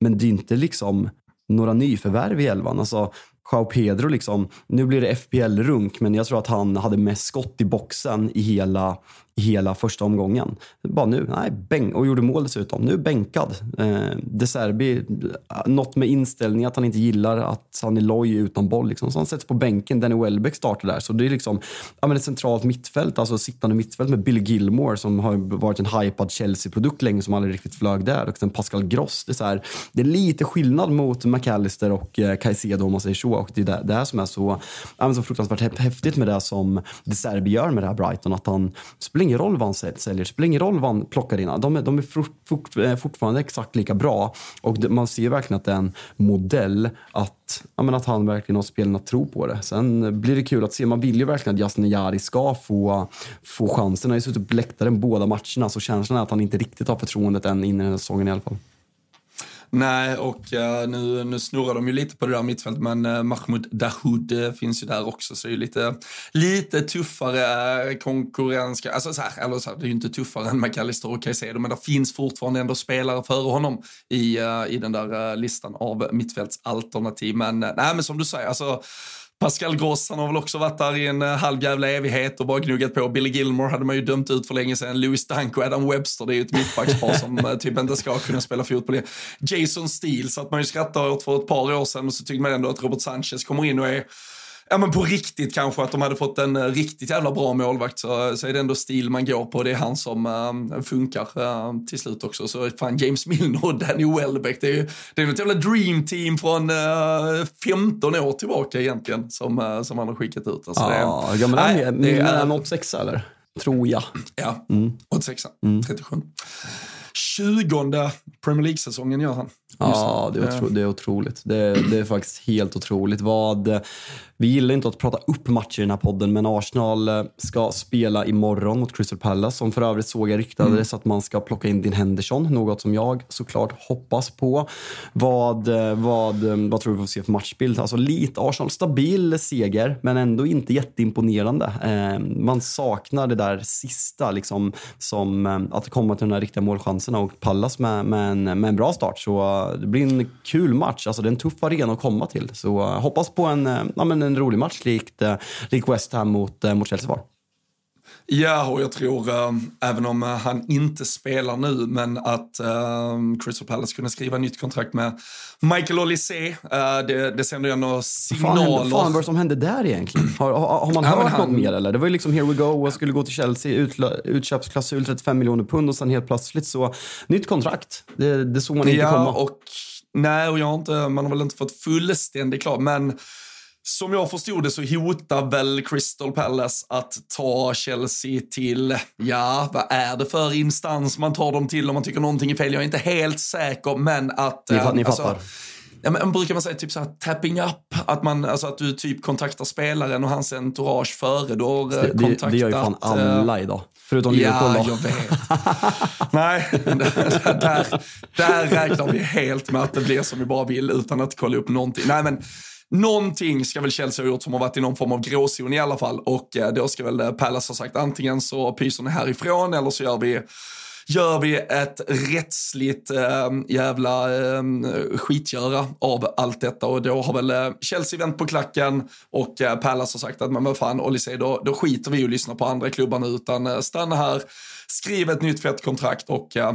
men det är inte liksom några nyförvärv i elvan. Alltså, Joao Pedro, liksom, nu blir det FPL-runk, men jag tror att han hade mest skott i boxen i hela, hela första omgången. Bara nu, nej, bäng, och gjorde mål dessutom. Nu bänkad. Eh, De Serbi, eh, något med inställning att han inte gillar att han är loj utan boll. Liksom. Så han sätts på bänken. Danny Welbeck startar där. Så det är liksom ja, men ett centralt mittfält, alltså sittande mittfält med Bill Gilmore som har varit en hypad Chelsea-produkt länge som aldrig riktigt flög där. Och sen Pascal Gross. Det är, så här, det är lite skillnad mot McAllister och eh, Caicedo om man säger så. Och det är det, det här som är så, ja, så fruktansvärt häftigt med det som De Serbi gör med det här Brighton. Att han spelar ingen roll vad han säljer, det spelar ingen roll vad han plockar in. De är, de är fort, fort, eh, fortfarande exakt lika bra. Och man ser verkligen att det är en modell att, ja, men att han verkligen har spelarna tro på det. Sen blir det kul att se. Man vill ju verkligen att Yasin Jari ska få, få chansen. Han har ju suttit på läktaren båda matcherna så känslan är att han inte riktigt har förtroendet än in i den här säsongen i alla fall. Nej, och uh, nu, nu snurrar de ju lite på det där mittfältet, men uh, Mahmoud Dahoud uh, finns ju där också, så det är lite, lite tuffare eh, konkurrens. Alltså så här, eller så här, det är ju inte tuffare än McAllister och Caicedo, men det finns fortfarande ändå spelare före honom i, i den där listan av mittfältsalternativ. Men nej, men som du säger, alltså Pascal Gross, han har väl också varit där i en eh, halv jävla evighet och bara gnuggat på. Billy Gilmore hade man ju dömt ut för länge sedan. Louis Dunk och Adam Webster, det är ju ett mittbackspar som eh, typ inte ska kunna spela fotboll. igen. Jason Steele satt man ju skrattade åt för ett par år sedan och så tyckte man ändå att Robert Sanchez kommer in och är ja men på riktigt kanske att de hade fått en uh, riktigt jävla bra målvakt så, så är det ändå stil man går på. Det är han som uh, funkar uh, till slut också. Så fan James Milner och Danny Welbeck, det är ju det är något jävla dream team från 15 år tillbaka egentligen som, som han har skickat ut. Alltså, ja, det, ja, men nej, han, det är en 86 eller? Tror jag. Ja, mm. 86 mm. 37. 20 Premier League-säsongen gör han. Ja, det är, otro, det är otroligt. Det, det, är faktiskt helt otroligt. Vad, vi gillar inte att prata upp matcher i den här podden, men Arsenal eh, ska spela imorgon mot Crystal Palace, som för övrigt såg jag ryktades mm. att man ska plocka in din Henderson, något som jag såklart hoppas på. Vad, eh, vad, eh, vad tror du vi får se för matchbild? Alltså lite Arsenal, stabil seger, men ändå inte jätteimponerande. man saknar det där sista, liksom, som att komma till de här riktiga målchanserna och Pallas med, med, en, med en bra start. Så det blir en kul match. Alltså, det är en tuff arena att komma till. Så eh, hoppas på en, eh, ja, men en rolig match likt, eh, likt West Ham mot, mot Chelsea var. Ja, och jag tror, äh, även om äh, han inte spelar nu, men att äh, Crystal Palace kunde skriva nytt kontrakt med Michael Olise, det, det sänder ju ändå signaler. Fan, fan vad är det som hände där egentligen? Har, har, har man ja, hört han... något mer eller? Det var ju liksom here we go och skulle gå till Chelsea, utla, utköpsklausul 35 miljoner pund och sen helt plötsligt så, nytt kontrakt. Det, det såg man inte ja, komma. Och, nej, och jag har inte, man har väl inte fått fullständigt klart, men som jag förstod det så hotar väl Crystal Palace att ta Chelsea till, ja, vad är det för instans man tar dem till om man tycker någonting är fel? Jag är inte helt säker, men att... Ni, äh, ni fattar? Alltså, ja, men brukar man säga typ så här tapping up? Att, man, alltså att du typ kontaktar spelaren och hans entourage före du har det, kontaktat... Det gör ju fan alla idag. Förutom Liverpool Ja, jag vet. Nej, där, där räknar vi helt med att det blir som vi bara vill utan att kolla upp någonting. Nej, men Någonting ska väl Chelsea ha gjort som har varit i någon form av gråzon i alla fall. Och eh, då ska väl eh, Palace ha sagt antingen så pyser ni härifrån eller så gör vi gör vi ett rättsligt äh, jävla äh, skitgöra av allt detta. Och då har väl äh, Chelsea vänt på klacken och äh, Palace har sagt att men vad fan Olise, då, då skiter vi i att lyssna på andra klubbar nu utan äh, stanna här skriv ett nytt fett kontrakt och uh,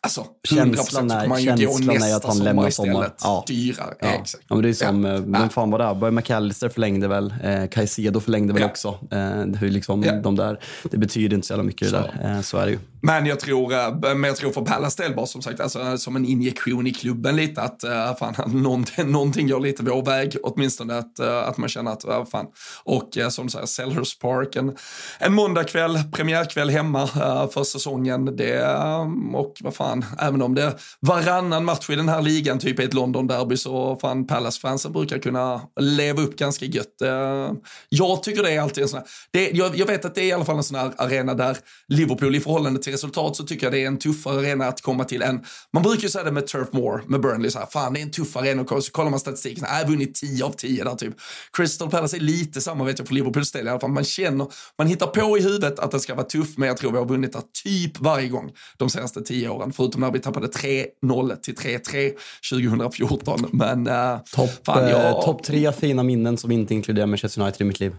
alltså, känslan är, man ju gå nästa att han sommar. Ja. Dyrare. Ja. Exakt. Ja, men det är som, ja. vem fan var det? Börje McAllister förlängde väl, eh, Caicedo förlängde väl också. Eh, hur liksom, de där, det betyder inte så jävla mycket så. det där. Eh, så är det ju. Men jag tror, eh, men jag tror för Pallas del bara som sagt, alltså, som en injektion i klubben lite att uh, fan, någonting, någonting går lite vår väg, åtminstone att, uh, att man känner att, uh, fan. Och uh, som du säger, Sellers Park, en, en måndagkväll, premiärkväll hemma för säsongen. Det, mm, och vad fan, även om det varannan match i den här ligan, typ i ett London-derby, så fan Palace-fansen brukar kunna leva upp ganska gött. Eh, jag tycker det är alltid en sån här, det, jag, jag vet att det är i alla fall en sån här arena där Liverpool i förhållande till resultat så tycker jag det är en tuffare arena att komma till än, man brukar ju säga det med Turf Moor, med Burnley, så här, fan det är en tuff arena, och så kollar man statistiken, jag har vunnit 10 av 10 där typ. Crystal Palace är lite samma vet jag för Liverpools del i alla fall, man känner, man hittar på i huvudet att det ska vara tufft, men jag tror vi har vunnit där typ varje gång de senaste 10 åren, förutom när vi tappade 3-0 till 3-3 2014. Men uh, Topp jag... top tre fina minnen som inte inkluderar Manchester United i mitt liv.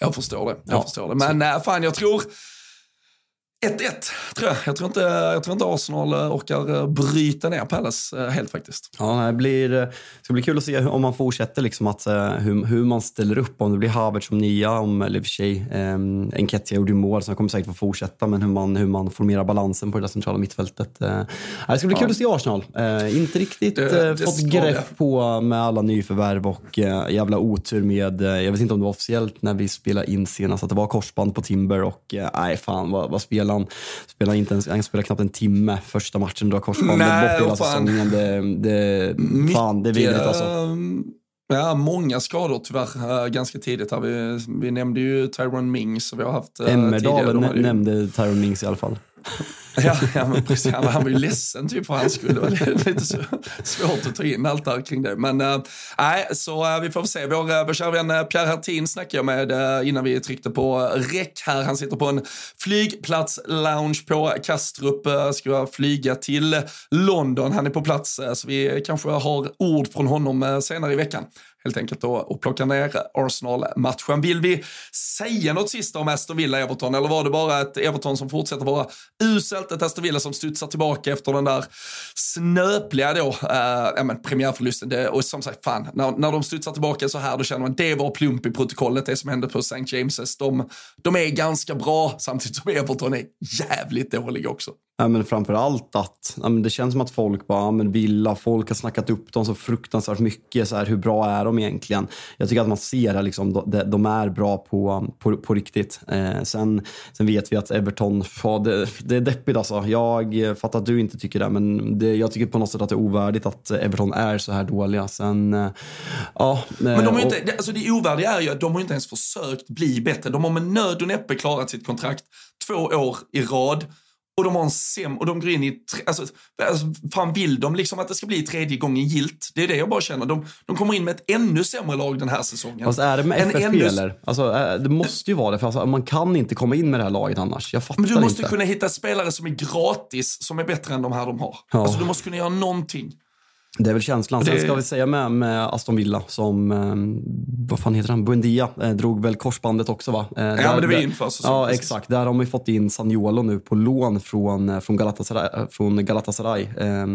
Jag förstår det. Jag ja. förstår det. Men äh, fan, jag tror tror jag. Jag tror, inte, jag tror inte Arsenal orkar bryta ner Palace helt faktiskt. Ja, det blir, det ska bli kul att se om man fortsätter liksom att, hur, hur man ställer upp. Om det blir Havertz som nia, om, eller för sig um, Enketia gjorde mål så han kommer säkert få fortsätta. Men hur man, hur man formerar balansen på det centrala mittfältet. Uh, det ska bli kul att se Arsenal. Uh, inte riktigt det, fått grepp det. på med alla nyförvärv och jävla otur med, jag vet inte om det var officiellt när vi spelade in senast, att det var korsband på Timber och nej fan vad, vad spelade han? Spelade inte ens, han spelade knappt en timme första matchen, drar korsbandet bort hela säsongen. Det, det, fan, det är vidrigt alltså. Ehm, ja, många skador tyvärr ganska tidigt. Här. Vi, vi nämnde ju Tyrone Mings. Vi har haft, Emmerdal nämnde Tyrone Mings i alla fall. Ja, ja men precis. Han, han var ju ledsen typ för hans skull. Det var lite så, svårt att ta in allt där kring det. Men äh, nej, så äh, vi får väl se. Vår, eh, vår kära vän Pierre Hertin snackade jag med äh, innan vi tryckte på räck här. Han sitter på en flygplats-lounge på Kastrup. Äh, ska flyga till London. Han är på plats, äh, så vi kanske har ord från honom äh, senare i veckan helt enkelt och, och plocka ner Arsenal-matchen. Vill vi säga något sista om Aston Villa-Everton eller var det bara ett Everton som fortsätter vara uselt, ett Aston Villa som studsar tillbaka efter den där snöpliga då, äh, men premiärförlusten. Det, och som sagt, fan, när, när de studsar tillbaka så här då känner man det var plump i protokollet, det som hände på St. James's. De, de är ganska bra samtidigt som Everton är jävligt dåliga också. Ja, men framför allt att ja, men det känns som att folk bara, ja, men Villa, folk har snackat upp dem så fruktansvärt mycket. Så här, hur bra är de egentligen? Jag tycker att man ser att liksom, de, de är bra på, på, på riktigt. Eh, sen, sen vet vi att Everton, ja, det, det är deppigt alltså. Jag fattar att du inte tycker det, men det, jag tycker på något sätt att det är ovärdigt att Everton är så här dåliga. Sen, eh, ja, men de har inte, och, alltså det ovärdiga är ju att de har inte ens försökt bli bättre. De har med nöd och näppe klarat sitt kontrakt två år i rad. Och de har en sem och de går in i, alltså, alltså, fan vill de liksom att det ska bli tredje gången gilt? Det är det jag bara känner. De, de kommer in med ett ännu sämre lag den här säsongen. Fast är det med FFP ännu... eller? Alltså, det måste ju vara det, för alltså, man kan inte komma in med det här laget annars. Jag fattar Men du måste inte. kunna hitta spelare som är gratis, som är bättre än de här de har. Ja. Alltså du måste kunna göra någonting. Det är väl känslan. Sen ska vi säga med, med Aston Villa som, eh, vad fan heter han, Buendia, eh, drog väl korsbandet också va? Eh, ja, där, men det var inför säsongen. Ja, exakt. Där har man fått in Saniolo nu på lån från, från Galatasaray. Eh, från Galatasaray. Eh,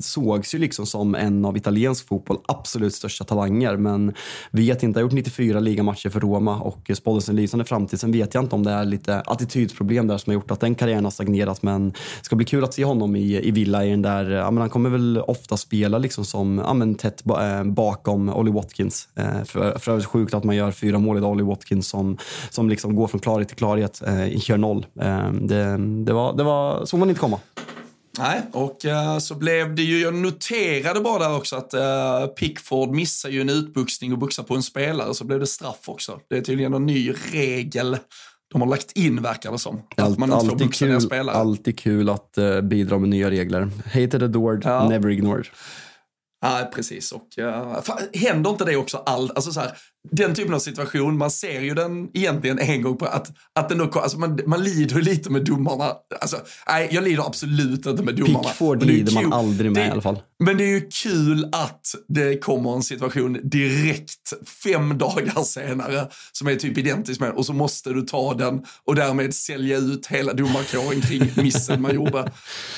sågs ju liksom som en av italiensk fotboll absolut största talanger, men vet inte, har gjort 94 ligamatcher för Roma och spådde en lysande framtid. Sen vet jag inte om det är lite attitydsproblem där som har gjort att den karriären har stagnerat, men det ska bli kul att se honom i, i Villa i den där, ja men han kommer väl ofta spela spela liksom som ja, men tätt eh, bakom Ollie Watkins. Eh, för, för övrigt sjukt att man gör fyra mål i Ollie Watkins som, som liksom går från klarhet till klarhet, eh, gör noll. Det, det, var, det var, såg man inte komma. Nej, och uh, så blev det ju, jag noterade bara där också att uh, Pickford missar ju en utbuxning och buxar på en spelare så blev det straff också. Det är tydligen en ny regel de har lagt in verkar det som. Allt, man alltid, kul, spelare. alltid kul att uh, bidra med nya regler. Hated adored, ja. never ignored. Ja, precis. Och, uh, fan, händer inte det också all, alltså så här, den typen av situation, man ser ju den egentligen en gång på att, att den då, alltså man, man lider lite med domarna. Alltså, nej, jag lider absolut inte med domarna. Pickford lider man aldrig med det, i alla fall. Men det är ju kul att det kommer en situation direkt fem dagar senare som är typ identisk med och så måste du ta den och därmed sälja ut hela domarkåren kring missen man gjorde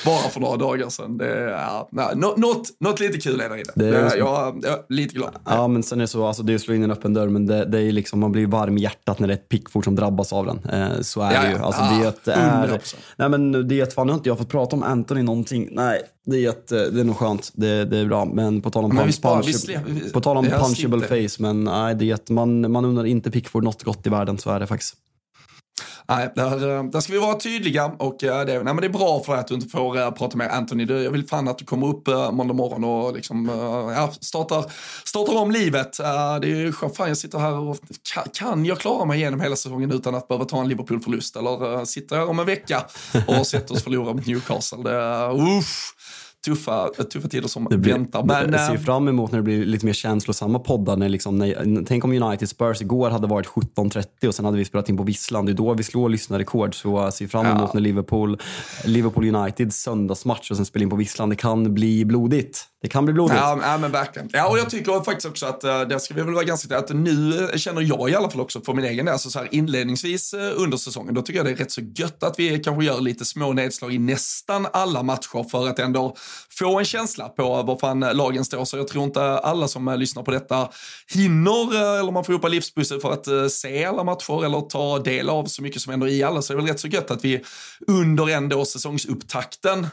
bara för några dagar sedan. Det ja, något, något lite kul är det i det. är, jag, jag är lite glad. Ja, men sen är det så, alltså det slå in en öppen dörr, men det, det är liksom, man blir varm i hjärtat när det är ett Pickford som drabbas av den. Eh, så är ja, det ju. Alltså, ja, det är ett, är, nej, men det är ett, fan, nu har inte jag fått prata om Anthony någonting. Nej, det är, ett, det är nog skönt. Det, det är bra. Men på tal om, punch, punch, på tal om punchable face, men nej, det är ett, man, man undrar inte Pickford något gott i världen, så är det faktiskt. Nej, där, eh, där ska vi vara tydliga och eh, det, nej, men det är bra för dig att du inte får eh, prata med Anthony. Jag vill fan att du kommer upp måndag morgon och liksom, ja, startar, startar om livet. Det är fan, jag sitter här och kan, jag klara mig igenom hela säsongen utan att behöva ta en Liverpool-förlust? Eller sitter jag om en vecka och har sett oss förlora mot Newcastle? Det, uh, tuffa, tuffa tider som det blir, väntar. Men, jag ser äh, fram emot när det blir lite mer känslosamma poddar. När liksom, när, tänk om United Spurs igår hade varit 17.30 och sen hade vi spelat in på Visslan. Det är då vi slår lyssnarrekord. Så jag ser fram emot ja. när Liverpool, Liverpool United söndagsmatch och sen spelar in på Visslan. Det kan bli blodigt. Det kan bli blodigt. Ja, ja, men verkligen. Ja, och jag tycker faktiskt också att uh, det ska vi väl vara ganska att nu känner jag i alla fall också för min egen del, alltså så här inledningsvis uh, under säsongen, då tycker jag det är rätt så gött att vi kanske gör lite små nedslag i nästan alla matcher för att ändå få en känsla på var fan lagen står. Så jag tror inte alla som uh, lyssnar på detta hinner, eller man får ihop livspussel för att se alla matcher eller ta del av så mycket som ändå i alla. Så det är väl rätt så gött att vi under ändå säsongsupptakten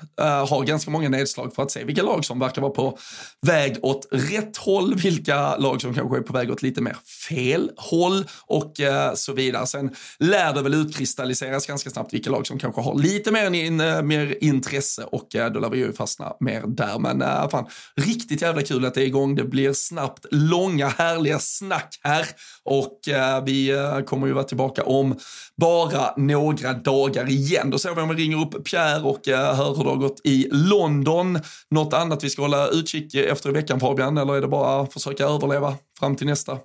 har ganska många nedslag för att se vilka lag som verkar vara på på väg åt rätt håll, vilka lag som kanske är på väg åt lite mer fel håll och eh, så vidare. Sen lär det väl utkristalliseras ganska snabbt vilka lag som kanske har lite mer, in, eh, mer intresse och eh, då lär vi ju fastna mer där. Men eh, fan, riktigt jävla kul att det är igång. Det blir snabbt långa härliga snack här och eh, vi kommer ju vara tillbaka om bara några dagar igen. Då ser vi om vi ringer upp Pierre och hör hur det har gått i London. Något annat vi ska hålla utkik efter i veckan Fabian, eller är det bara att försöka överleva fram till nästa?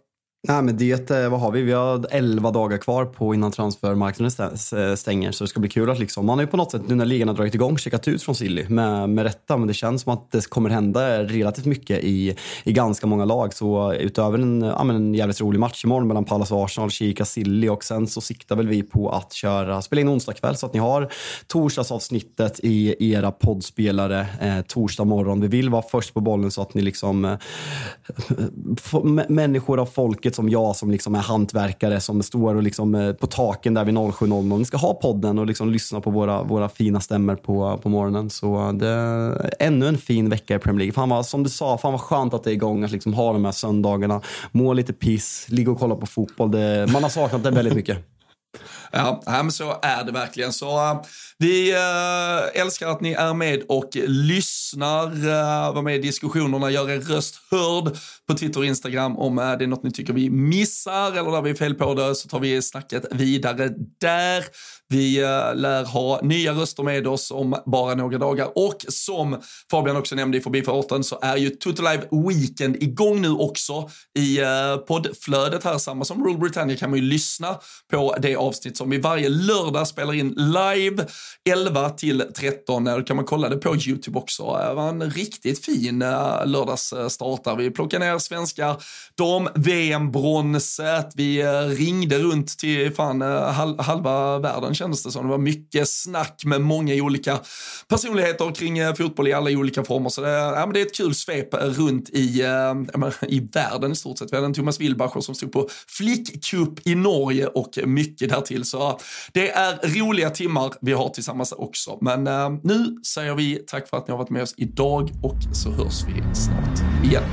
Nej, men det, eh, vad har vi? Vi har 11 dagar kvar på innan transfermarknaden eh, stänger, så det ska bli kul att liksom, man har ju på något sätt nu när ligan har dragit igång checkat ut från Silly med, med rätta, men det känns som att det kommer hända relativt mycket i, i ganska många lag. Så utöver en, ja, men en jävligt rolig match imorgon mellan Pallas och Arsenal, kika Silly och sen så siktar väl vi på att köra, spela in onsdag kväll så att ni har torsdagsavsnittet i era poddspelare eh, torsdag morgon. Vi vill vara först på bollen så att ni liksom eh, människor av folket som jag som liksom är hantverkare som står och liksom, eh, på taken där vid 07.00. Ni ska ha podden och liksom lyssna på våra, våra fina stämmer på, på morgonen. Så det är ännu en fin vecka i Premier League. Fan vad, som du sa, fan vad skönt att det är igång att liksom ha de här söndagarna. Må lite piss, ligga och kolla på fotboll. Det, man har saknat det väldigt mycket. Ja, men så är det verkligen. Så eh, vi eh, älskar att ni är med och lyssnar, eh, var med i diskussionerna, gör er röst hörd på Twitter och Instagram. Om det är något ni tycker vi missar eller där vi är fel på det så tar vi snacket vidare där. Vi eh, lär ha nya röster med oss om bara några dagar och som Fabian också nämnde i förbifarten så är ju Total Live Weekend igång nu också i eh, poddflödet här. Samma som Rule Britannia kan man ju lyssna på det avsnitt som vi varje lördag spelar in live 11 till 13. Eh, då kan man kolla det på YouTube också. Det var en riktigt fin lördagsstart där. Vi plockade ner svenskar, de VM-bronset. Vi eh, ringde runt till fan eh, halva världen kändes det som. Det var mycket snack med många olika personligheter kring eh, fotboll i alla olika former. Så det, ja, men det är ett kul svep runt i, i världen i stort sett. Vi hade en Thomas Wilbacher som stod på flickcup i Norge och mycket därtill. Så det är roliga timmar vi har tillsammans också. Men eh, nu säger vi tack för att ni har varit med oss idag och så hörs vi snart igen.